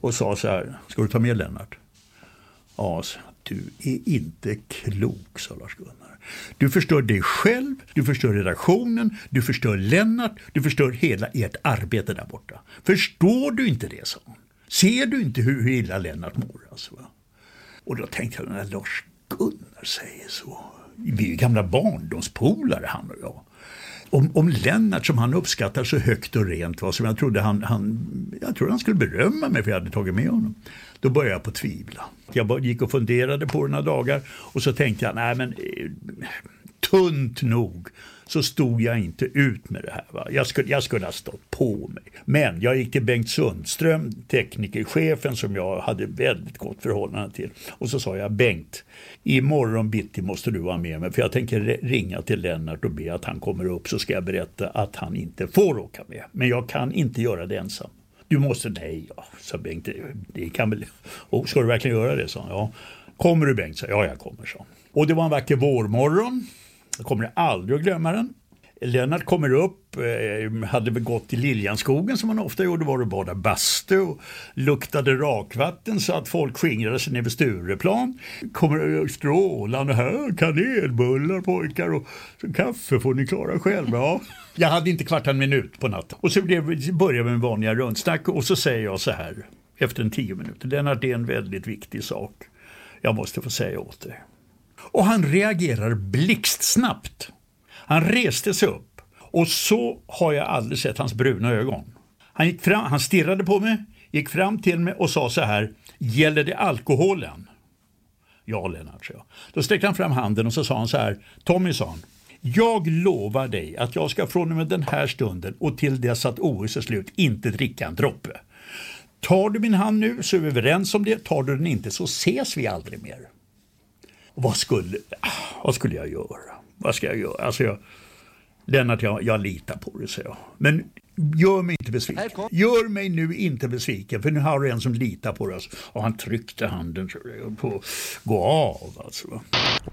och sa så här, ska du ta med Lennart? Ja, du är inte klok, sa Lars-Gunnar. Du förstör dig själv, du förstör redaktionen, du förstör Lennart, du förstör hela ert arbete där borta. Förstår du inte det, sa hon. Ser du inte hur, illa Lennart mår? Alltså, va? Och då tänkte jag, när Lars-Gunnar säger så. Vi är ju gamla barndomspolare, han och jag. Om, om Lennart, som han uppskattar så högt och rent, var, som jag trodde han, han, jag trodde han skulle berömma mig för jag hade tagit med honom. Då började jag på tvivla. Jag gick och funderade på det några dagar och så tänkte jag, nej men eh, tunt nog så stod jag inte ut med det här. Va? Jag, skulle, jag skulle ha stått på mig. Men jag gick till Bengt Sundström, teknikerchefen som jag hade väldigt gott förhållande till. Och så sa jag, Bengt, imorgon bitti måste du vara med mig för jag tänker ringa till Lennart och be att han kommer upp så ska jag berätta att han inte får åka med. Men jag kan inte göra det ensam. Du måste, nej, ja, sa Bengt, det, det kan väl, oh, ska du verkligen göra det? sa han. Ja. Kommer du Bengt? sa. Ja, jag kommer, så. Och det var en vacker vårmorgon. Jag kommer aldrig att glömma den. Lennart kommer upp, eh, hade väl gått i Liljanskogen som han ofta gjorde, var och badade bastu och luktade rakvatten så att folk skingrade sig ner vid Stureplan. Kommer strålande här, kanelbullar pojkar och kaffe får ni klara själva. Ja. [laughs] Jag hade inte kvart en minut på natten. Och så började vi med vanliga rundsnack och så säger jag så här efter en tio minuter. Lennart, det är en väldigt viktig sak. Jag måste få säga åt dig. Och han reagerar blixtsnabbt. Han reste sig upp och så har jag aldrig sett hans bruna ögon. Han, gick fram, han stirrade på mig, gick fram till mig och sa så här, gäller det alkoholen? Ja, Lennart, sa jag. Då sträckte han fram handen och så sa han så här, Tommy, sa han, jag lovar dig att jag ska från och med den här stunden och till dess att OS är slut inte dricka en droppe. Tar du min hand nu så är vi överens om det, tar du den inte så ses vi aldrig mer. Och vad skulle, ah, vad skulle jag göra? Vad ska jag göra? Alltså jag, Lennart, jag, jag litar på det, säger jag. Men gör mig inte besviken. Gör mig nu inte besviken, för nu har du en som litar på oss. Och han tryckte handen tror jag, på gå av alltså.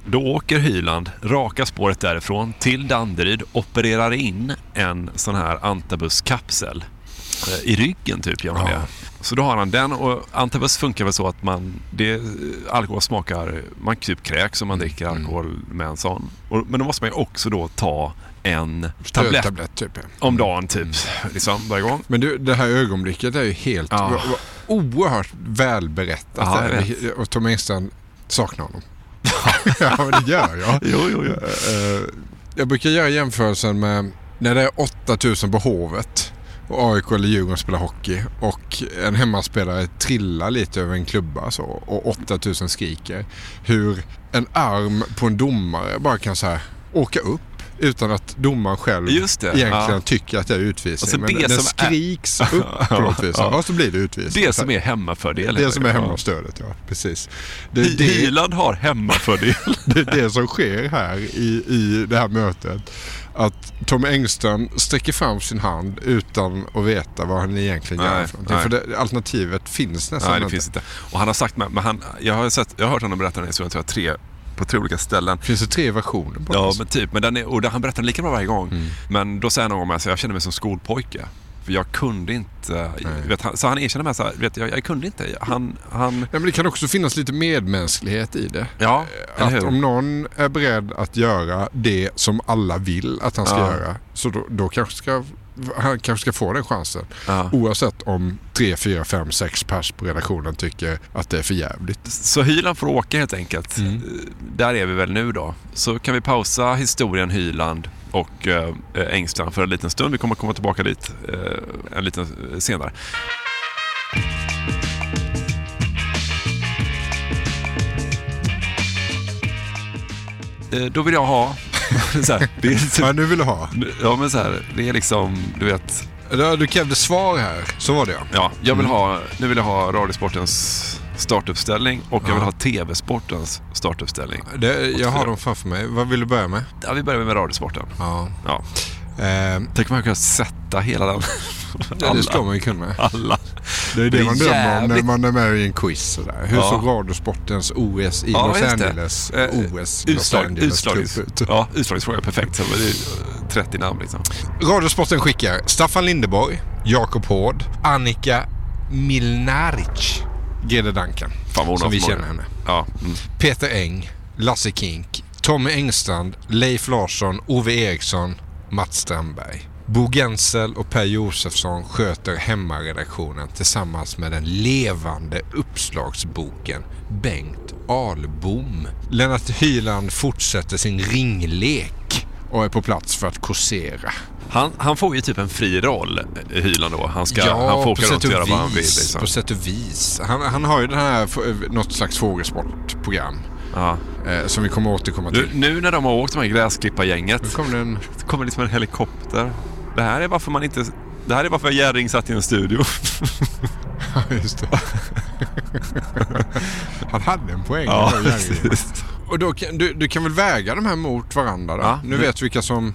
Då åker Hyland raka spåret därifrån till Danderyd, opererar in en sån här antabus-kapsel eh, i ryggen typ gör man det. Så då har han den och antabus funkar väl så att man, det, alkohol smakar, man typ kräks om man dricker alkohol med en sån. Och, men då måste man ju också då ta en tablett, Tablett, typ. ja. om dagen typ, liksom varje gång. Men du, det här ögonblicket är ju helt Ja. oerhört välberättat. Ja, och Tom Engstrand saknar honom. [laughs] ja, men det gör jag. Jo, jo, jo. Eh, jag brukar göra jämförelsen med när det är 8000 på Hovet och AIK eller Djurgården spelar hockey och en hemmaspelare trillar lite över en klubba så, och 8000 skriker. Hur en arm på en domare bara kan så här åka upp utan att domaren själv egentligen ja. tycker att det är utvisning. Alltså, men det den som är- skriks [laughs] upp på något vis Ja. och så blir det utvisning. Det som är hemmafördel. Det som är hemmastödet, ja. Precis. Det, det, Hyland har hemmafördel. [laughs] det är det som sker här i, i det här mötet. Att Tom Engström sträcker fram sin hand utan att veta vad han egentligen gör. Nej, för någonting. nej. För det, alternativet finns nästan Nej, det finns inte. Och han har sagt med, men han, jag har sett, jag har hört honom berätta den här historien tror jag, tre, på tre olika ställen. Finns det tre versioner på Ja, men typ. Men den är, och han berättar den lika bra varje gång. Mm. Men då säger han någon gång att jag känner mig som skolpojke. För jag kunde inte... Vet, han, så han erkänner med så här, vet, jag, jag kunde inte. Han, han... Ja, men det kan också finnas lite medmänsklighet i det. Ja, eller Att om någon är beredd att göra det som alla vill att han ska Ja. göra, så då, då kanske ska, han kanske ska få den chansen. Ja. Oavsett om tre, fyra, fem, sex pers på redaktionen tycker att det är för jävligt. Så Hyland får åka helt enkelt. Mm. Eh, Där är vi väl nu då. Så kan vi pausa historien Hyland och eh, Engstrand för en liten stund. Vi kommer komma tillbaka dit eh, en liten eh, senare. Eh, Då vill jag ha... [laughs] så här, det är, Ja, nu vill du ha. Ja, men så här, det är liksom, du vet... Du krävde svar här, så var det ja. Ja, jag vill Mm. ha, nu vill jag ha Radiosportens startuppställning och jag Ja. vill ha TV-sportens startuppställning. Det, jag har dem framför mig. Vad vill du börja med? Ja, vi börjar med Radiosporten. Ja. Ja. Eh, Tänk om man kunde sätta hela den. [laughs] Ja, det ska man ju kunna. Alla. Det är det, man drömmer om när man är med i en quiz. Sådär. Hur Ja. såg Radiosportens OS i Ja, Los det. Angeles Eh, OS Utslag, Angeles utslagnings, trupp ut? ja, utslagningsfråga, perfekt. Så det är eh, 30 namn liksom. Radiosporten skickar Staffan Lindeborg, Jakob Hård, Annika Milnaric, Grede Duncan. Fan som vi känner henne. Ja. Mm. Peter Eng, Lasse Kink, Tommy Engstrand, Leif Larsson, Ove Eriksson, Mats Strandberg. Bo Gensel och Per Josefsson sköter hemmaredaktionen tillsammans med den levande uppslagsboken Bengt Ahlbom. Lennart Hyland fortsätter sin ringlek och är på plats för att korsera. Han, han får ju typ en fri roll, eh, Hyland då. Han, ska, ja, han får åka runt och göra och vad han vill. vis. Liksom. På sätt och vis. Han, han har ju den här, f- något slags fågelsportprogram. Ja. Eh, som vi kommer återkomma Nu, till. nu när de har åkt de här gräsklippargänget. Nu kommer det en... Kommer liksom en helikopter. Det här är varför man inte... Det här är varför Jerring satt i en studio. [laughs] Just det. [laughs] Han hade en poäng. Ja, precis. och då du, du kan väl väga de här mot varandra då? Ja. Nu vet vi vilka som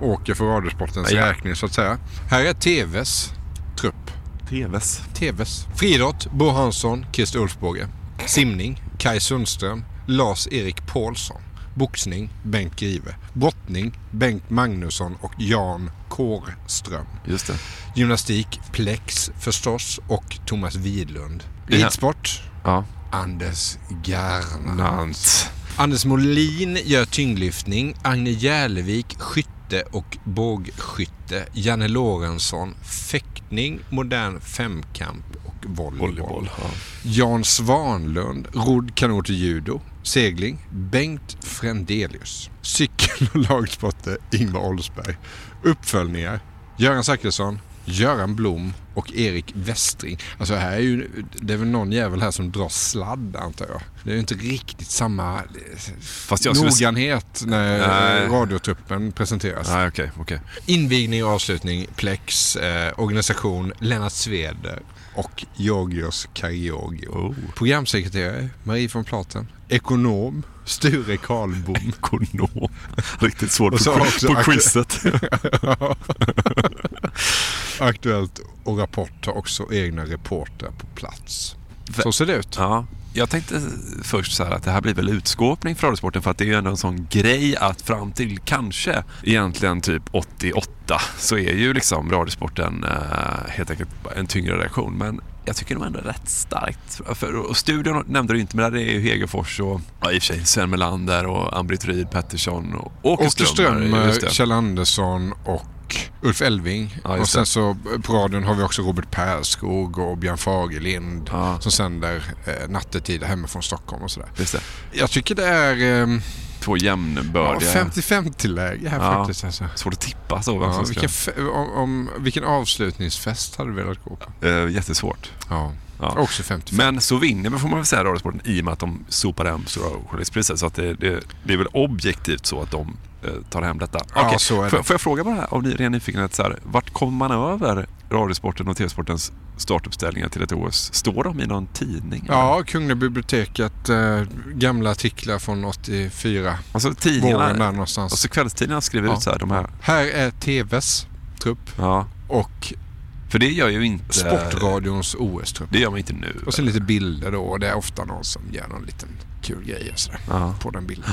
åker för Radiosportens Ja. räkning så att säga. Här är TVs trupp. TVs. TVs. Friidrott, Bo Hansson, Christer Ulfbåge. Simning, Kai Sundström, Lars-Erik Paulsson. Boxning, Bengt Grive. Brottning, Bengt Magnusson och Jan Kårström. Just det. Gymnastik, Plex förstås och Thomas Widlund. Ridsport, Ja. Anders Gernandt. Anders Molin gör tyngdlyftning. Agne Järlevik skytte och bågskytte. Janne Lorentzon fäktning, modern femkamp och volleyboll. Volleyboll, ja. Jan Svanlund rodd kanot och judo. Segling Bengt Frendelius. Cykel och lagsporter Ingvar Oldsberg. Uppföljningar Göran Zachrisson, Göran Blom och Erik Westring. Alltså här är ju, det är väl någon jävel här som drar sladd antar jag. Det är ju inte riktigt samma Fast jag skulle... noggrannhet när Nej. radiotruppen presenteras. Nej, okej, okej. Invigning och avslutning, Plex, eh, organisation Lennart Sveder och Georgios Karagiogio. Oh. Programsekreterare Marie von Platen. Ekonom Sture Karlbom. [laughs] Ekonom. Riktigt svårt på, på quizet. [laughs] Aktuellt och Rapport har också egna reportrar på plats. Så ser det ut. Ja, jag tänkte först så här att det här blir väl utskåpning för Radiosporten för att det är ju ändå en sån grej att fram till kanske egentligen typ 88 så är ju liksom Radiosporten eh, helt enkelt en tyngre reaktion. Men jag tycker de ändå är rätt starkt. För, och studion nämnde du inte, men där är ju Hegerfors och ja, i och för sig Sven Melander och Ann-Britt Ryd Pettersson och Åke Åke. Strömmer, just det. Kjell Andersson och Ulf Elving. Ja, och sen så på radion har vi också Robert Perskog och Björn Fagerlind Ja. som sänder eh, nattetid hemifrån Stockholm och sådär. Just det. Jag tycker det är eh, Två ja, jämnbördiga. 50-50-läge här Ja. faktiskt. Alltså. Svårt att tippa så. Ja, ska- vilken, om, om, vilken avslutningsfest hade du velat gå på? Eh, jättesvårt. Ja. Ja. Också 50 Men så vinner vi får man väl säga Radiosporten i och med att de sopar hem Stora journalistpriset. Så att det, det, det är väl objektivt så att de eh, tar hem detta. Ja, så är det. Får, får jag fråga bara av ren nyfikenhet, så här, vart kommer man över Radiosporten och TV-sportens startuppställningar till ett OS? Står de i någon tidning? Ja, Kungliga biblioteket, eh, gamla artiklar från 84. Alltså tidningarna, där någonstans. alltså kvällstidningarna skriver Ja. ut så här, de här. Här är TVs trupp Ja, och för det gör ju inte... Sportradions OS-trupp. Det gör man inte nu. Och sen lite bilder då och det är ofta någon som gör någon liten kul grej och sådär Ja. på den bilden.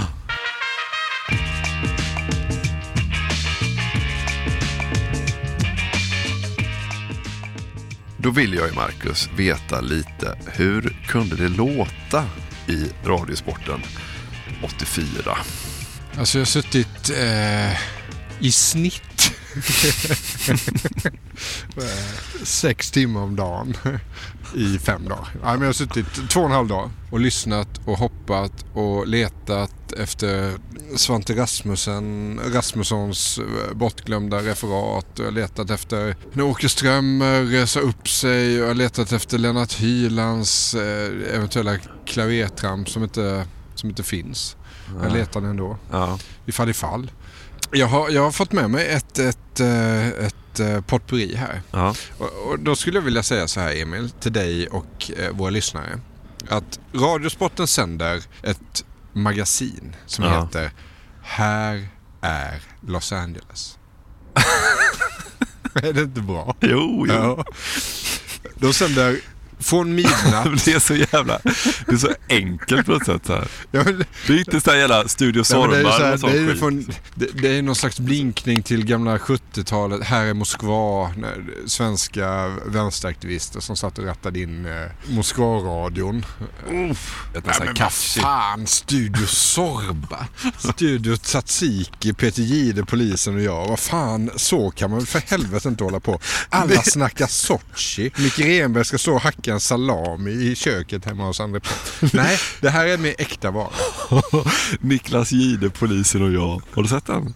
Då vill jag ju Marcus veta lite, hur kunde det låta i Radiosporten 84? Alltså jag har suttit eh, i snitt [laughs] sex timmar om dagen i fem dagar. Ja, men jag har suttit två och en halv dag och lyssnat och hoppat och letat efter Svante Rasmussen, Rasmussons eh, bortglömda referat. Jag har letat efter när Åke Strömmer sa upp sig och jag har letat efter Lennart Hylands eh, eventuella klavertramp som inte, som inte finns. Jag Ja. letar ändå. Ja. Ifall ifall. Jag har, jag har fått med mig ett, ett, eh, ett eh, potpurri här. Ja. Och, och då skulle jag vilja säga så här Emil, till dig och eh, våra lyssnare. Att Radiosporten sänder ett magasin som Ja. heter Här är Los Angeles. [laughs] [laughs] är det inte bra? Jo, jo. Ja. De sänder från midnatt. [laughs] det är så jävla... Det är så enkelt på något sätt. Så här. Ja, men- Det är inte så här jävla Studio Ja, men det, är ju så Sormar här, och sånt det, är skit. från, det, det är någon slags blinkning till gamla 70-talet. Här är Moskva. När svenska vänsteraktivister som satt och rattade in eh, Moskva-radion. Uff, Nej, men kaffe. fan, Studio Sorba. Studio Tsatsiki, Peter Jihde, polisen och jag. Vad fan, så kan man för helvete inte hålla på. Alla snackar Sochi. Micke Renberg ska stå och hacka en salami i köket hemma hos André. [laughs] Nej, det här är mer äkta vara. [laughs] Niklas Jihde, polisen och jag. Har du sett den?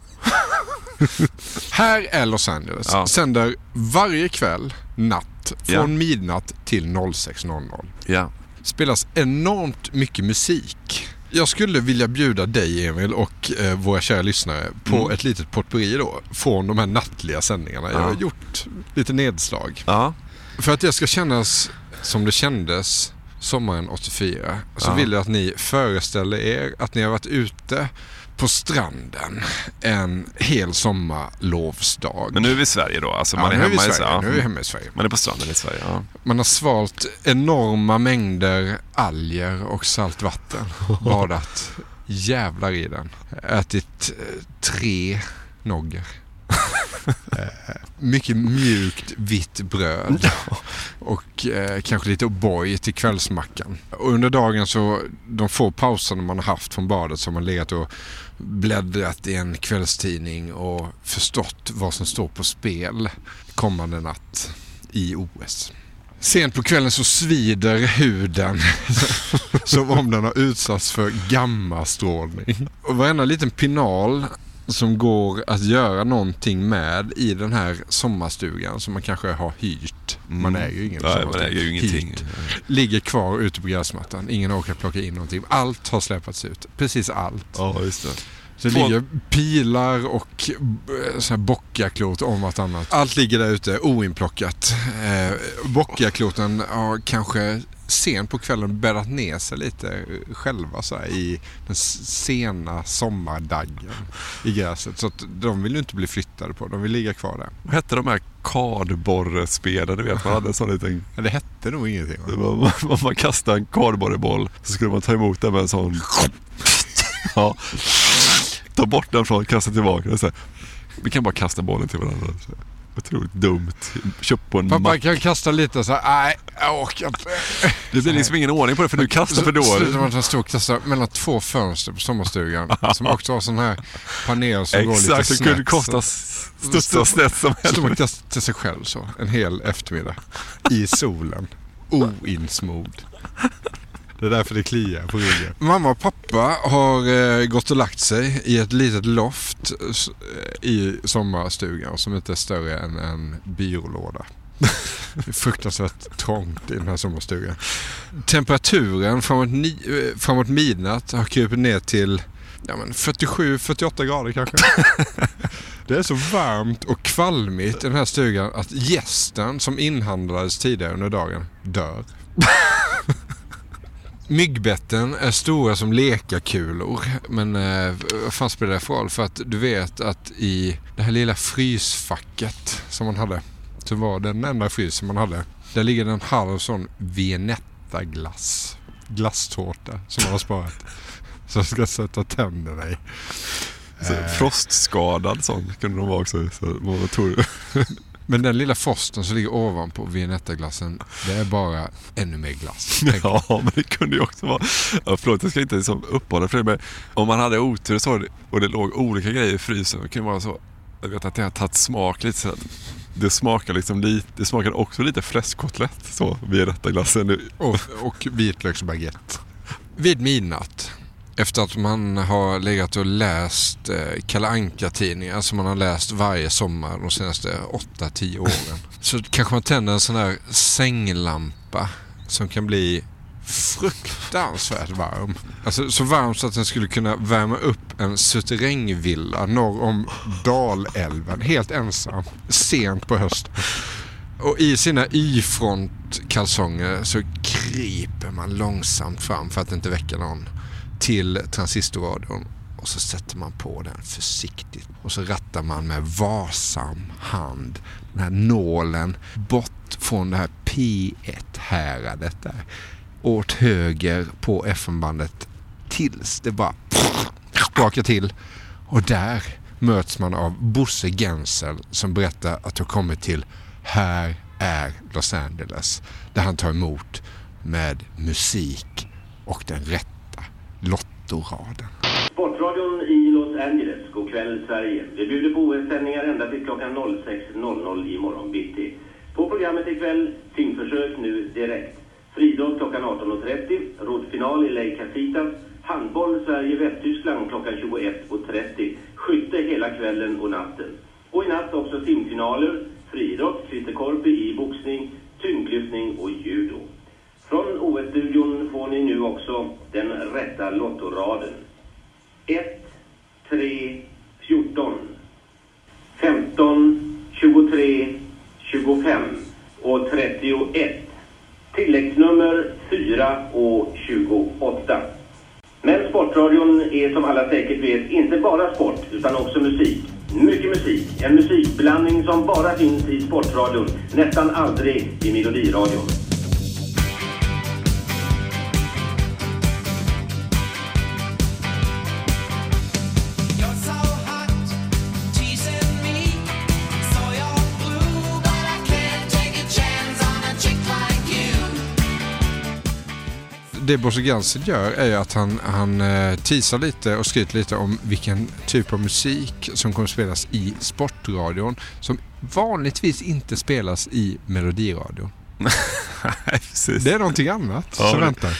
[laughs] Här är Los Angeles. Ja. Sänder varje kväll, natt, från Ja. midnatt till 06.00. Ja. Spelas enormt mycket musik. Jag skulle vilja bjuda dig Emil och eh, våra kära lyssnare på Mm. ett litet potpurri då. Från de här nattliga sändningarna. Jag har Ja. gjort lite nedslag. Ja. För att det ska kännas som det kändes sommaren 84 så Ja. vill jag att ni föreställer er att ni har varit ute på stranden en hel sommarlovsdag. Men nu är vi i Sverige då? Alltså Ja, man är nu är vi hemma i i Sverige. ja. Nu är vi hemma i Sverige. Man är på stranden i Sverige, ja. Man har svalt enorma mängder alger och salt vatten. [laughs] Badat jävlar i den. Ätit eh, tre nogger. Eh, Mycket mjukt vitt bröd. Och eh, kanske lite O'boy till kvällsmackan. Och under dagen så, de få pauserna man har haft från badet så har man legat och bläddrat i en kvällstidning och förstått vad som står på spel kommande natt i OS. Sent på kvällen så svider huden [laughs] som om den har utsatts för gammastrålning. Och varenda liten pinal som går att göra någonting med i den här sommarstugan som man kanske har hyrt. Man äger ju ingen Mm. Nej, man äger ju ingenting. Hyrt. Ligger kvar ute på gräsmattan. Ingen orkar plocka in någonting. Allt har släpats ut. Precis allt. Ja, just det. Så det Två- ligger pilar och eh, så här bockiaklot om vartannat. Allt ligger där ute oinplockat. Eh, bockiakloten har kanske sent på kvällen bäddat ner sig lite själva så här, i den sena sommardaggen i gräset. Så att de vill ju inte bli flyttade på. De vill ligga kvar där. Vad hette de här kardborrespelen? Du vet, man hade en sån liten... Ja, det hette nog ingenting. Var, om man kastade en kardborreboll så skulle man ta emot den med en sån... [laughs] Ja. Ta bort den från, kasta tillbaka den. Vi kan bara kasta bollen till varandra. Så. Otroligt dumt. Köpt på en Pappa mack. kan kasta lite så här. Nej, jag orkar inte. Det blir liksom ingen ordning på det för du kastar för Slutar dåligt. med att han stod och kastade mellan två fönster på sommarstugan. [laughs] som också har sån här panel som går lite Exakt, det snett. kunde kosta studsa snett som Stod man helvete. kastade till sig själv så. En hel eftermiddag. I solen. [laughs] Oinsmord. Det är därför det kliar på ryggen. Mamma och pappa har eh, gått och lagt sig i ett litet loft eh, i sommarstugan som inte är större än en byrålåda. Det är fruktansvärt trångt i den här sommarstugan. Temperaturen framåt, ni, eh, framåt midnatt har krupit ner till ja, 47-48 grader kanske. Det är så varmt och kvalmigt i den här stugan att gästen som inhandlades tidigare under dagen dör. Myggbetten är stora som lekakulor. Men eh, vad fan spelar det för roll? För att du vet att i det här lilla frysfacket som man hade. Som var den enda frysen man hade. Där ligger en halv sån Vienetta-glass. Glasstårta som man har sparat. [laughs] Som ska sätta tänderna i. Så Frostskadad sån kunde de vara också. Så man. [laughs] Men den lilla frosten som ligger ovanpå Viennetta-glassen, det är bara ännu mer glass. [laughs] Ja, men det kunde ju också vara... Ja, förlåt, jag ska inte liksom uppehålla för det, men om man hade otur så och det låg olika grejer i frysen, det kunde vara så... Jag vet att det har tagit smak lite så det smakar liksom lite, det smakade också lite fläskkotlett så vid detta glassen. Och, och vitlöksbaguette. Vid midnatt, efter att man har legat och läst eh, Kalle Anka-tidningar som man har läst varje sommar de senaste 8-10 åren. [laughs] så kanske man tänder en sån här sänglampa som kan bli fruktansvärt varm. Alltså så varm så att den skulle kunna värma upp en suterrängvilla norr om Dalälven helt ensam sent på hösten. Och i sina Y-front-kalsonger så kryper man långsamt fram för att inte väcka någon till transistorradion och så sätter man på den försiktigt och så rattar man med varsam hand den här nålen bort från det här P1-häradet där åt höger på FM-bandet tills det bara sprakar till. Och där möts man av Bosse Gensel som berättar att du kommit till Här är Los Angeles. Där han tar emot med musik och den rätta lottoraden. Sportradion i Los Angeles, god kväll Sverige. Vi bjuder på OS-sändningar ända till klockan 06.00 i morgon bitti. På programmet ikväll, simförsök nu direkt. Friidrott klockan 18.30, roddfinal i Lake Casitas, handboll Sverige-Västtyskland klockan 21.30, skytte hela kvällen och natten. Och i natt också simfinaler, friidrott, Christer Korpi i boxning, tyngdlyftning och judo. Från OS-studion får ni nu också den rätta lottoraden. 1, 3, 14, 15, 23, 25 och 31. Tilläggsnummer 4 och 28. Men Sportradion är som alla säkert vet inte bara sport utan också musik. Mycket musik. En musikblandning som bara finns i Sportradion. Nästan aldrig i Melodiradion. Det Bosse Gansen gör är att han, han eh, teasar lite och skryter lite om vilken typ av musik som kommer spelas i Sportradion som vanligtvis inte spelas i Melodiradion. det är någonting annat Ja, som det- väntar.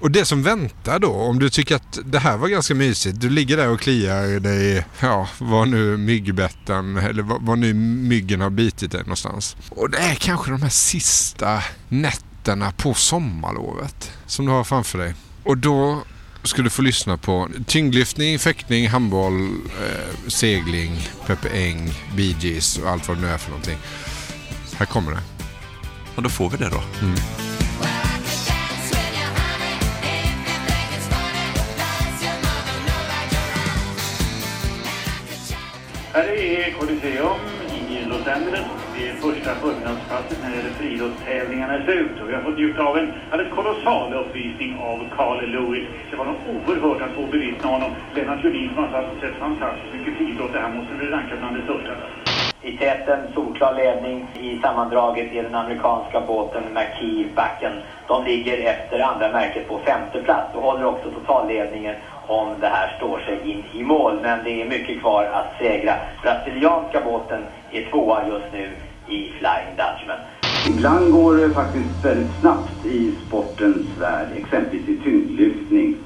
Och det som väntar då, om du tycker att det här var ganska mysigt. Du ligger där och kliar dig, ja, var nu myggbetten eller var, var nu myggen har bitit dig någonstans. Och det är kanske de här sista nätterna på sommarlovet som du har framför dig. Och då ska du få lyssna på tyngdlyftning, fäktning, handboll, eh, segling, Peppe Eng, Bee Gees och allt vad det nu är för någonting. Här kommer det. Ja, då får vi det då. Mm. Här är Coliseum i Los Angeles. Det är första förmiddagspasset när det gäller friidrottstävlingarna är slut. Och vi har fått njuta av en alldeles kolossal uppvisning av Carl Lewis. Det var nog oerhört att få bevittna honom. Lennart Ljudin som har sett fantastiskt mycket friidrott. Det här måste bli rankat bland det största. I täten, solklar ledning. I sammandraget i den amerikanska båten McKee Backen. De ligger efter andra märket på femte plats och håller också totalledningen om det här står sig in i mål. Men det är mycket kvar att segra. Brasilianska båten är tvåa just nu i Flying Dutchman. Ibland går det faktiskt väldigt snabbt i sportens värld, exempelvis i tyngdlyftning.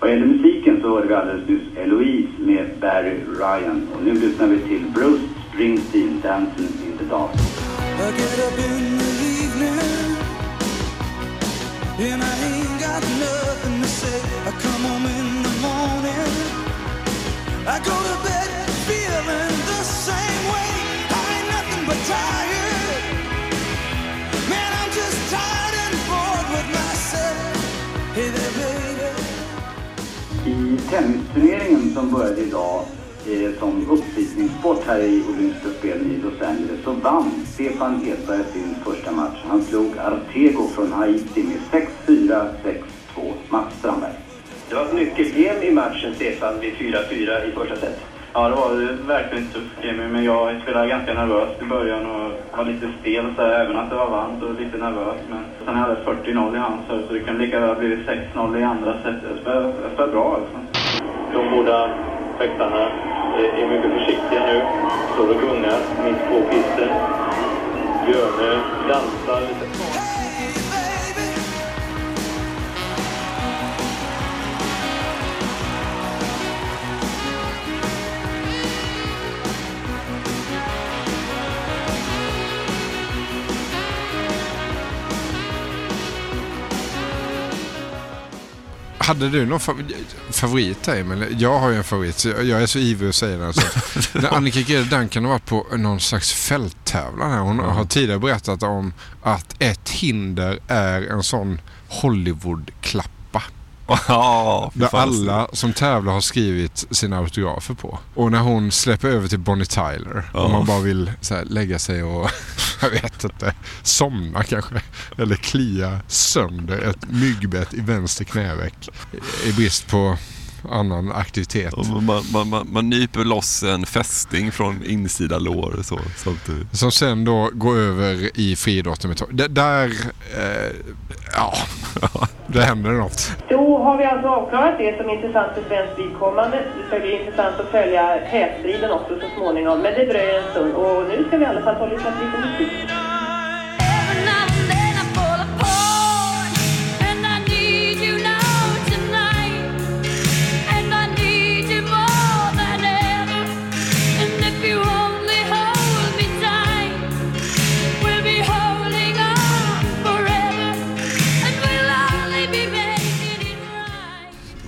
Vad gäller musiken så hörde vi alldeles nyss Eloise med Barry Ryan. Och nu lyssnar vi till Bruce Springsteen, Dancing in the Dark. I get up in the evening and I ain't got nothing to say. I come home in the morning. I go to bed I tennisturneringen som började idag eh, som uppvisningssport här i Olympiska spelen i Los Angeles så vann Stefan Edberg sin första match. Han slog Artego från Haiti med 6-4, 6-2. Mats Strandberg. Det var ett nyckelgame i matchen, Stefan, vid 4-4 i första set. Ja, det var ju verkligen tufft Jimmy, men jag spelade ganska nervöst i början och var lite stel så här, även att det var varmt och lite nervös. Men sen hade jag 40-0 i hand så, det kunde lika väl ha blivit 6-0 i andra set. Jag spelade, jag spelade bra alltså. De båda fäktarna är är mycket försiktiga nu. Står och gungar mitt på pisten. Björne dansar lite. Hade du någon fa- favorit där Emil? Jag har ju en favorit. Jag är så ivrig att säga den. Så. [laughs] Annika G. Duncan har varit på någon slags fälttävlan här. Hon har tidigare berättat om att ett hinder är en sån Hollywood-klappa. [laughs] Där alla som tävlar har skrivit sina autografer på. Och när hon släpper över till Bonnie Tyler. Ja. Om man bara vill här, lägga sig och, [laughs] jag vet inte, somna kanske. Eller klia sönder ett myggbett i vänster knäveck. I brist på annan aktivitet. Man, man, man, man nyper loss en fästing från insida lår. Så. Som sen då går över i friidrotten. med tå- D- Där, eh, ja, [laughs] det händer något. Då har vi alltså avklarat det som är intressant för svenskt vidkommande. Det ska bli intressant att följa hästriden också så småningom. Men det dröjer en stund och nu ska vi i alla fall ta och lyssna på lite musik.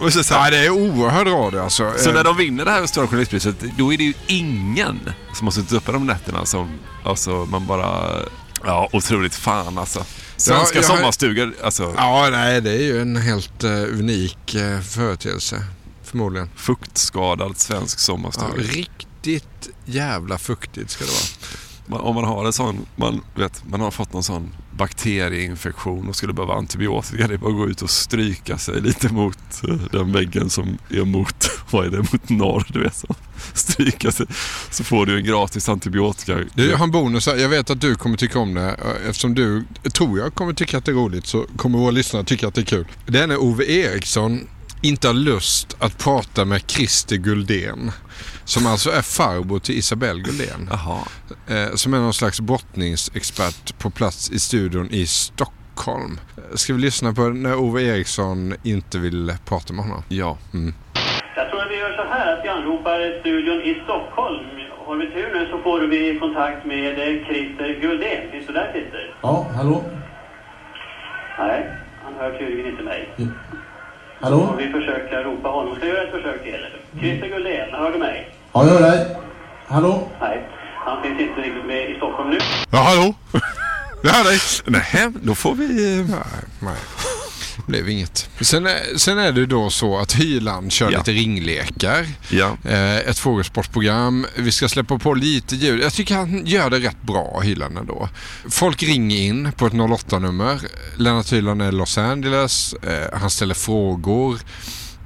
Och så, så här, Ja, det är oerhörd radio alltså. Så Eh, när de vinner det här Stora Journalistpriset, då är det ju ingen som har suttit uppe de nätterna som, alltså man bara, ja otroligt fan alltså. Svenska jag har- sommarstugor, alltså. Ja, nej, det är ju en helt eh, unik uh, företeelse. Förmodligen. Fuktskadad svensk Ja, sommarstuga. riktigt jävla fuktigt ska det vara. Man, om man har en sån, man vet, man har fått någon sån bakterieinfektion och skulle behöva antibiotika. Det är bara att gå ut och stryka sig lite mot eh, den väggen som är mot, [laughs] vad är det, mot norr du vet. Så. Stryka sig så får du en gratis antibiotika. Jag har en bonus här. Jag vet att du kommer tycka om det. Eftersom du, tror jag, kommer tycka att det är roligt så kommer våra lyssnare tycka att det är kul. Det är när Ove Eriksson inte har lust att prata med Christer Guldén. Som alltså är farbror till Isabelle Guldén. Eh, som är någon slags brottningsexpert på plats i studion i Stockholm. Eh, Ska vi lyssna på när Ove Eriksson inte vill prata med honom? Ja. Mm. Jag tror att vi gör så här att vi anropar studion i Stockholm. Har vi tur nu så får vi kontakt med Christer Guldén. Finns du där Christer? Ja, hallå? Nej, han hör tydligen inte mig. Hallå? Och vi försöker ropa honom. Ska jag göra ett försök till? Christer Guldén, hör du mig? Ja, jag hör dig. Hallå? Nej, han finns inte riktigt med i Stockholm nu. Ja, hallå? [laughs] Hör dig. Nej, då får vi... Nej, nej. Blev inget. Sen är, sen är det då så att Hyland kör Ja. lite ringlekar. Ja. Eh, ett frågesportprogram. Vi ska släppa på lite ljud. Jag tycker han gör det rätt bra, Hyland ändå. Folk ringer in på ett 08-nummer. Lennart Hyland är i Los Angeles. Eh, han ställer frågor.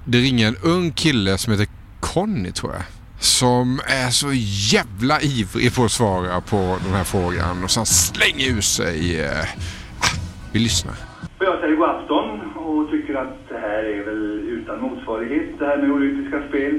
Det ringer en ung kille som heter Conny tror jag. Som är så jävla ivrig på att svara på den här frågan. Och han slänger ur sig. Eh, ah, vi lyssnar. Och jag säger god afton och tycker att det här är väl utan motsvarighet, det här med olympiska spel.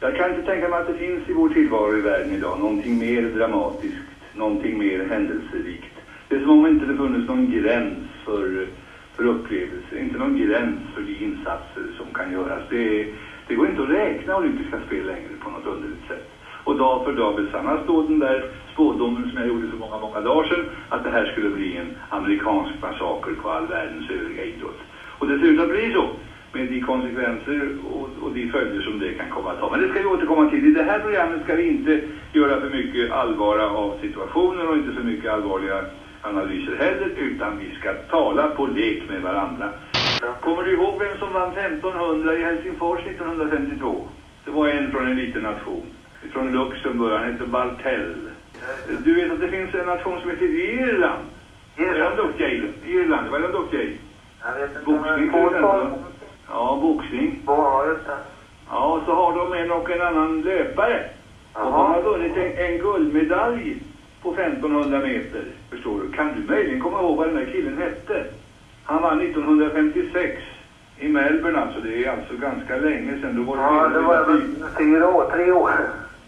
Jag kan inte tänka mig att det finns i vår tillvaro i världen idag någonting mer dramatiskt, någonting mer händelserikt. Det är som om inte det funnits någon gräns för, för upplevelser, inte någon gräns för de insatser som kan göras. Det, det går inte att räkna olympiska spel längre på något underligt sätt. Och dag för dag besannas då den där spådomen som jag gjorde för många, många dagar sedan att det här skulle bli en amerikansk massaker på all världens övriga idrott. Och det ser ut att bli så med de konsekvenser och, och de följder som det kan komma att ha. Men det ska vi återkomma till. I det här programmet ska vi inte göra för mycket allvara av situationen och inte för mycket allvarliga analyser heller, utan vi ska tala på lek med varandra. Kommer du ihåg vem som vann 1500 i Helsingfors 1952? Det var en från en liten nation. Från Luxemburg, han heter Bartell. Du vet att det finns en nation som heter Irland? Vad är de duktiga i? Irland, vad är de duktiga i? Boxning till exempel. Ja, boxning. Ja, Ja, så har de en och en annan löpare. Och han har vunnit en, en guldmedalj på 1500 meter. Förstår du? Kan du möjligen komma ihåg vad den där killen hette? Han vann 1956 i Melbourne alltså. Det är alltså ganska länge sedan. Då var Ja, det var fyra år, tre år.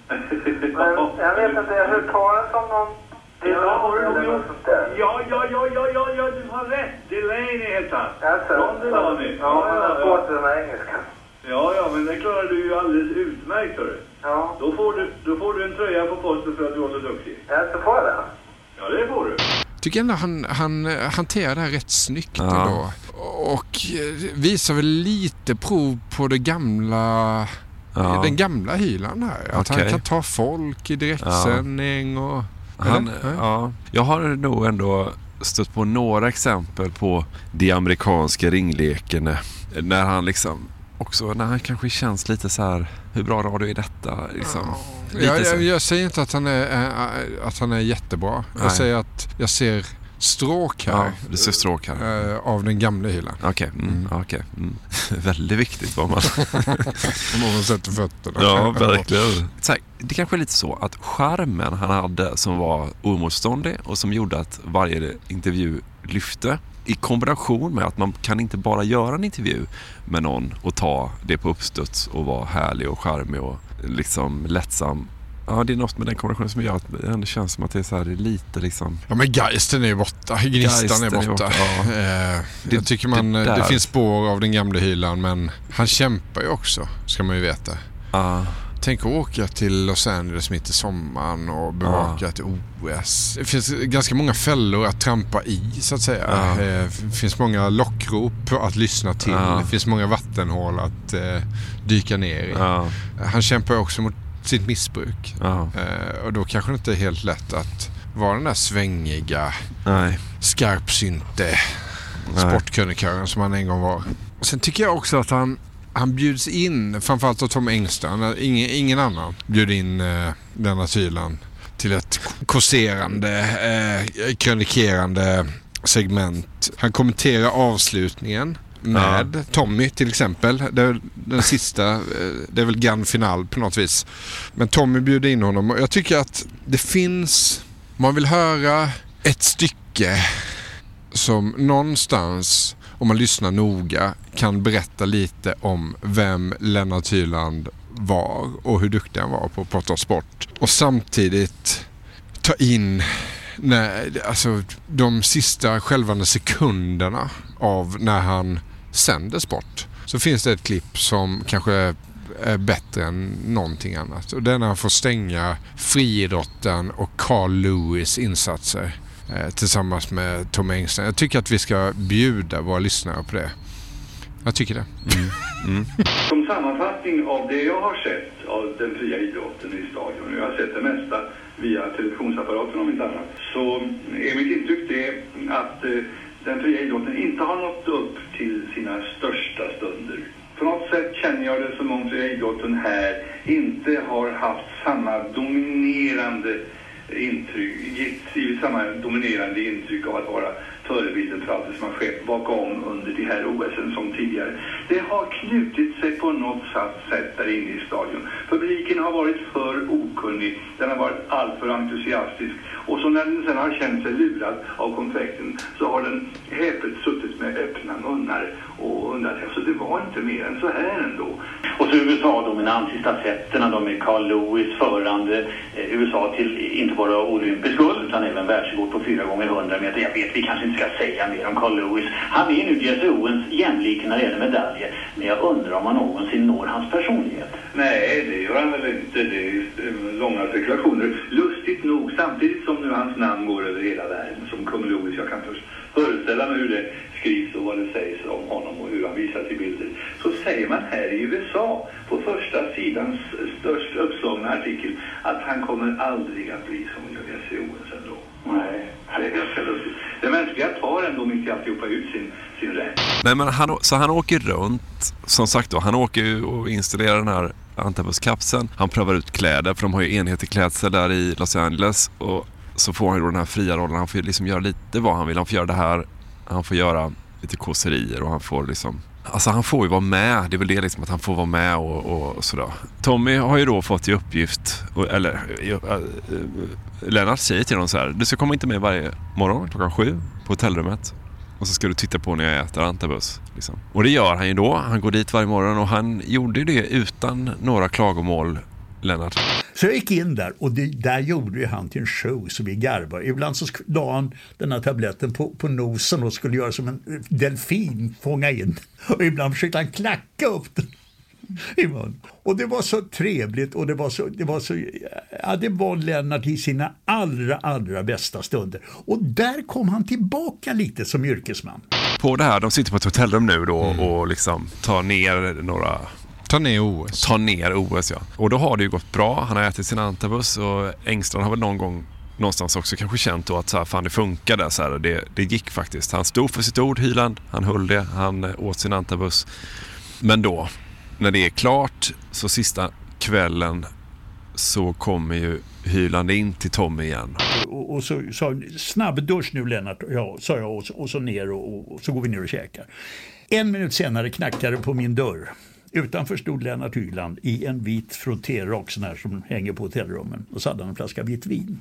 Men jag vet inte, jag hört talas om någon... Ja, eller något sånt där. Ja, ja, ja, ja, ja, ja, du har rätt. Delaney heter han. Alltså, Delaney. Ja, men jag har svårt med den engelska. Ja, ja, men det klarar du ju alldeles utmärkt, hörru. Ja. Då får, du, då får du en tröja på posten för att du var så duktig. Ja, så får jag det? Ja, det får du. Tycker ändå han, han eh, hanterar det här rätt snyggt Ja. ändå. Och eh, visar väl lite prov på det gamla Ja. den gamla Hyland här. Att Okej. han kan ta folk i direktsändning och... Han, ja, jag har nog ändå stött på några exempel på de amerikanska ringleken eh, när han liksom också, när han kanske känns lite så här, hur bra radio är detta? Liksom, lite Jag, jag, jag säger inte att han är, äh, att han är jättebra. Jag Nej. säger att jag ser stråk här. Ja, du ser stråk här. äh, av den gamla Hyland. Okej, mm, okej. Mm. [laughs] Väldigt viktigt vad man... [laughs] Om man sätter fötterna. Ja, verkligen. Här, det kanske är lite så att charmen han hade som var oemotståndlig och som gjorde att varje intervju lyfte i kombination med att man kan inte bara göra en intervju med någon och ta det på uppstuds och vara härlig och charmig och liksom lättsam. Ja, det är något med den kombinationen som gör att det ändå känns som att det är så här det är lite liksom... Ja men Geisten är borta, Gnistan är Geisten är borta. borta, ja. Eh, Det- jag tycker man, det det, finns spår av den gamla Hyland men han kämpar ju också, ska man ju veta. Tänk att åka till Los Angeles mitt i sommaren och bevaka ett OS. Det finns ganska många fällor att trampa i så att säga. Ja. Eh, Det finns många lockrop att lyssna till. Det finns många vattenhål att eh, dyka ner i. Han kämpar ju också mot sitt missbruk. Ja. Eh, och då kanske det inte är helt lätt att vara den där svängiga, Nej. skarpsynte sportkrönikören som han en gång var. Sen tycker jag också att han, han bjuds in, framförallt av Tom Engstrand, ingen, ingen annan bjöd in eh, Lennart Hyland till ett kåserande, eh, kronikerande segment. Han kommenterar avslutningen med Tommy till exempel. Det är den sista, eh, det är väl grand final på något vis. Men Tommy bjuder in honom och jag tycker att det finns, man vill höra ett stycke som någonstans, om man lyssnar noga, kan berätta lite om vem Lennart Hyland var och hur duktig han var på att prata sport. Och samtidigt ta in när, alltså, de sista skälvande sekunderna av när han sänder sport. Så finns det ett klipp som kanske är bättre än någonting annat. Och det är när han får stänga friidrotten och Carl Lewis insatser eh, tillsammans med Tom Engström. Jag tycker att vi ska bjuda våra lyssnare på det. Jag tycker det. Som sammanfattning av det jag har sett av den fria idrotten i stadion, och jag har sett det mesta via televisionsapparaten om inte annat, så är mitt intryck det att eh, den fria idrotten inte har nått upp till sina största stunder. På något sätt känner jag det som om fria idrotten här inte har haft samma dominerande intryck, gett givit samma dominerande intryck av att vara förebilden för allt det som har skett bakom under de här OSen som tidigare. Det har knutit sig på något sätt där inne i stadion. Publiken har varit för okunnig, den har varit alltför entusiastisk och så när den sen har känt sig lurad av konfekten så har den häpet suttit med öppna munnar och undrat, alltså det var inte mer än så här ändå. Och så USA-dominans i stafetterna då med Carl Lewis förande eh, USA till inte bara olympisk guld utan även världsrekord på 4 gånger 100 meter. Jag vet, vi kanske inte ska säga mer om Carl Lewis. Han är nu GSOens jämlik när det gäller medaljer. Men jag undrar om han någonsin når hans personlighet. Nej, det gör han väl inte. Det är eh, långa spekulationer. Lustigt nog, samtidigt som nu hans namn går över hela världen som kung Louis, jag kan först föreställa mig hur det skrivs och vad det sägs om honom och hur han visas i bilder, så säger man här i USA på första sidans störst uppslagna artikel att han kommer aldrig att bli som Jesse Owens. Nej, det är ganska lustigt. Det mänskliga tar ändå mitt i alltihopa ut sin, sin rätt. Nej, men han, så han åker runt. Som sagt då, han åker ju och installerar den här Antabus-kapseln. Han prövar ut kläder för de har ju enhetlig klädsel där i Los Angeles. Och så får han ju då den här fria rollen. Han får ju liksom göra lite vad han vill. Han får göra det här. Han får göra lite kåserier och han får liksom... Alltså han får ju vara med. Det är väl det liksom att han får vara med och, och sådär. Tommy har ju då fått i uppgift, eller äh, Lennart säger till honom så här. Du ska komma inte med varje morgon klockan sju på hotellrummet. Och så ska du titta på när jag äter antabus. Liksom. Och det gör han ju då. Han går dit varje morgon och han gjorde det utan några klagomål, Lennart. Så jag gick in där och det, där gjorde ju han till en show så vi garvade. Ibland så la han den här tabletten på, på nosen och skulle göra som en delfin, fånga in. Och ibland försökte han klacka upp den. Och det var så trevligt och det var så, det var så, ja det var Lennart i sina allra, allra bästa stunder. Och där kom han tillbaka lite som yrkesman. På det här, de sitter på ett hotellrum nu då och liksom tar ner några Ta ner OS. Ta ner OS ja. Och då har det ju gått bra. Han har ätit sin antabus och Engstrand har väl någon gång någonstans också kanske känt då att så här, fan det funkade. Så här, det, det gick faktiskt. Han stod för sitt ord, Hyland. Han höll det. Han eh, åt sin antabus. Men då, när det är klart, så sista kvällen så kommer ju Hyland in till Tommy igen. Och, och så sa snabb dusch nu Lennart, ja, sa jag och så, och så ner och, och så går vi ner och käkar. En minut senare knackade det på min dörr. Utanför stod Lennart Hyland i en vit frottérock sån här som hänger på hotellrummen och så hade han en flaska vitt vin.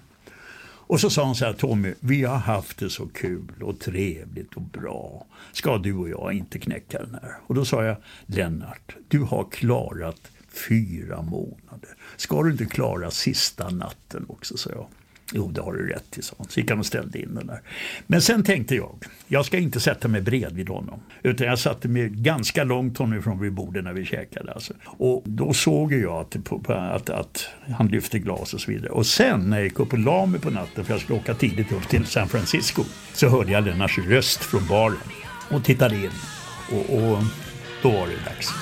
Och så sa han så här, Tommy, vi har haft det så kul och trevligt och bra. Ska du och jag inte knäcka den här? Och då sa jag, Lennart, du har klarat fyra månader. Ska du inte klara sista natten också, sa jag. Jo, det har du rätt i, sa hon. Så gick han och ställde in den där. Men sen tänkte jag, jag ska inte sätta mig bredvid honom. Utan jag satte mig ganska långt honom ifrån vid bordet när vi käkade. Alltså. Och då såg jag att, att, att han lyfte glas och så vidare. Och sen när jag gick upp och la mig på natten, för jag skulle åka tidigt upp till San Francisco, så hörde jag Lennarts röst från baren och tittade in. Och, och då var det dags.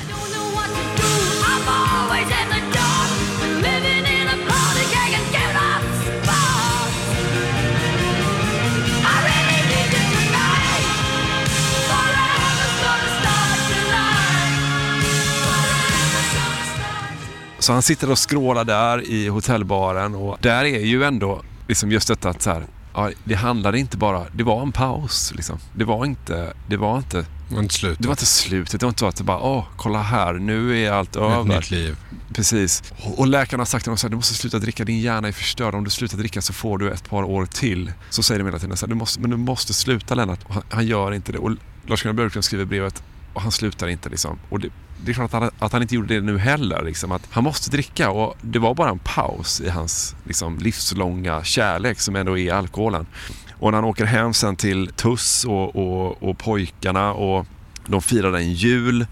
Så han sitter och skrålar där i hotellbaren och där är ju ändå liksom just detta att så här, ja, det handlade inte bara, det var en paus liksom. Det var inte, det var inte Det var inte slut. det var inte slutet. Det var inte så att det bara, åh, kolla här, nu är allt över. nytt liv. Precis. Och och läkarna har sagt till honom så här, du måste sluta dricka, din hjärna är förstörd. Om du slutar dricka så får du ett par år till. Så säger de hela tiden så här, du måste, men du måste sluta Lennart. Han, han gör inte det. Och Lars-Gunnar Björklund skriver brevet och han slutar inte liksom. Och det, det är klart att han, att han inte gjorde det nu heller. Liksom, att han måste dricka och det var bara en paus i hans liksom, livslånga kärlek som ändå är alkoholen. Och när han åker hem sen till Tuss och, och, och pojkarna och de firade en jul.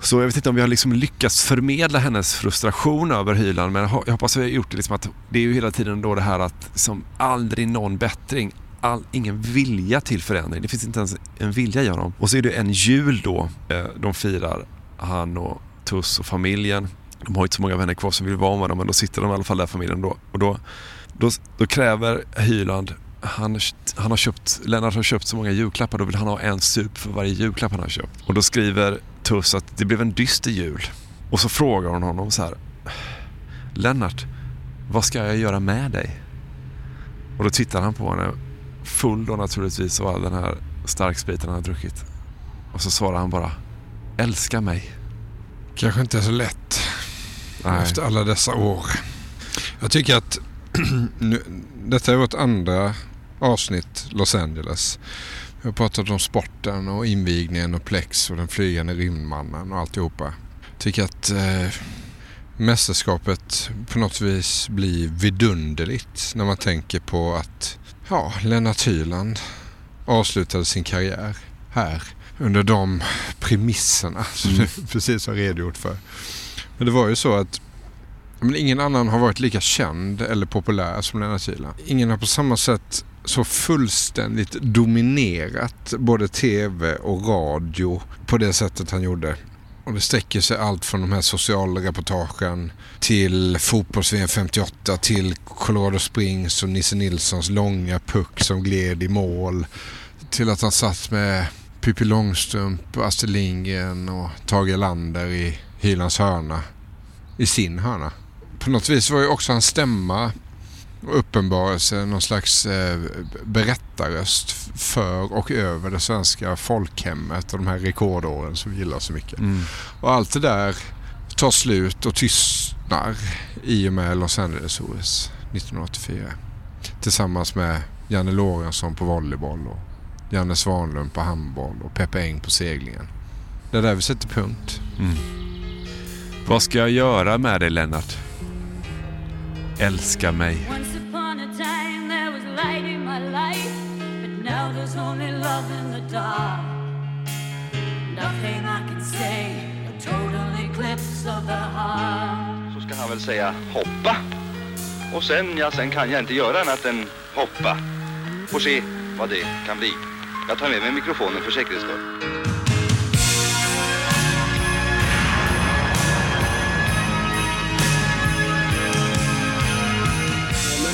Så jag vet inte om vi har liksom lyckats förmedla hennes frustration över Hyland men jag hoppas vi har gjort det liksom att det är ju hela tiden då det här att som aldrig någon bättring. All, ingen vilja till förändring. Det finns inte ens en vilja i honom. Och så är det en jul då eh, de firar, han och Tuss och familjen. De har inte så många vänner kvar som vill vara med dem men då sitter de i alla fall där familjen då. Och då, då, då kräver Hyland han, han har köpt, Lennart har köpt så många julklappar, då vill han ha en sup för varje julklapp han har köpt. Och då skriver Tuss att det blev en dyster jul. Och så frågar hon honom så här. Lennart, vad ska jag göra med dig? Och då tittar han på henne, full då naturligtvis av all den här starkspriten han har druckit. Och så svarar han bara, älska mig. Kanske inte så lätt Nej. efter alla dessa år. Jag tycker att [clears throat] nu, detta är vårt andra avsnitt Los Angeles. Vi har pratat om sporten och invigningen och Plex och den flygande rymdmannen och alltihopa. Tycker att eh, mästerskapet på något vis blir vidunderligt när man tänker på att ja, Lennart Hyland avslutade sin karriär här under de premisserna som Mm. du [laughs] precis har redogjort för. Men det var ju så att men ingen annan har varit lika känd eller populär som Lennart Hyland. Ingen har på samma sätt så fullständigt dominerat både tv och radio på det sättet han gjorde. Och det sträcker sig allt från de här socialreportagen till fotbolls 58 till Colorado Springs och Nisse Nilssons långa puck som gled i mål. Till att han satt med Pippi Långstrump, Astrid Lindgren och Tage Erlander i Hylands hörna. I sin hörna. På något vis var ju också hans stämma uppenbarelse, någon slags eh, berättarröst för och över det svenska folkhemmet och de här rekordåren som vi gillar så mycket. Mm. Och allt det där tar slut och tystnar i och med Los Angeles-OS 1984. Tillsammans med Janne Lorentzon på volleyboll och Janne Svanlund på handboll och Peppe Eng på seglingen. Det är där vi sätter punkt. Mm. Vad ska jag göra med dig Lennart? Älska mig. Once upon a time there was light in my life, but now there's only love in the dark. Nothing I can say, a total eclipse of the heart. Så ska han väl säga hoppa. Och sen, ja, sen kan jag inte göra annat än hoppa. Får se vad det kan bli. Jag tar med mig mikrofonen för säkerhets skull.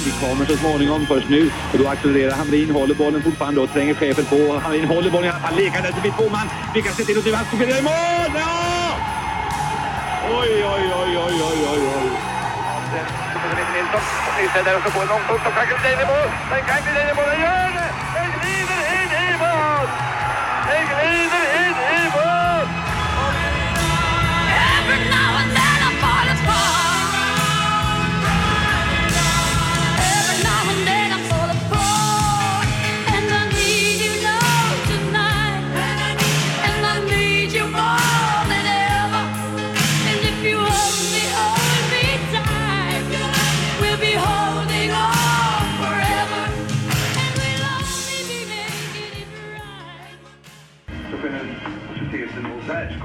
Vi kommer så småningom först nu. Och då accelererar Hamrin, håller bollen fortfarande och tränger chefen på. Hamrin håller bollen i alla fall, lekandes blir två man. Lyckas se till att han ska i mål! Ja! Oj, oj, oj, oj, oj, oj, oj. Nilsson, Nilsson där och så på en långpunkt och kan glida i mål. Den kan glida i mål, den gör det! Den glider in i mål! Den glider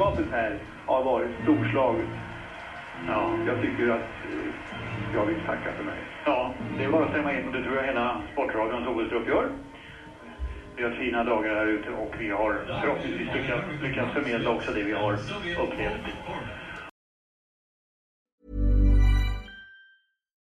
och här har varit storslaget. Ja, jag tycker att eh, jag vill tacka för mig. Ja, det är bara att stämma in det tror jag hela Sportradions OS-trupp gör. Vi har fina dagar här ute och vi har förhoppningsvis lyckats, lyckats förmedla också det vi har upplevt.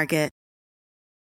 Target.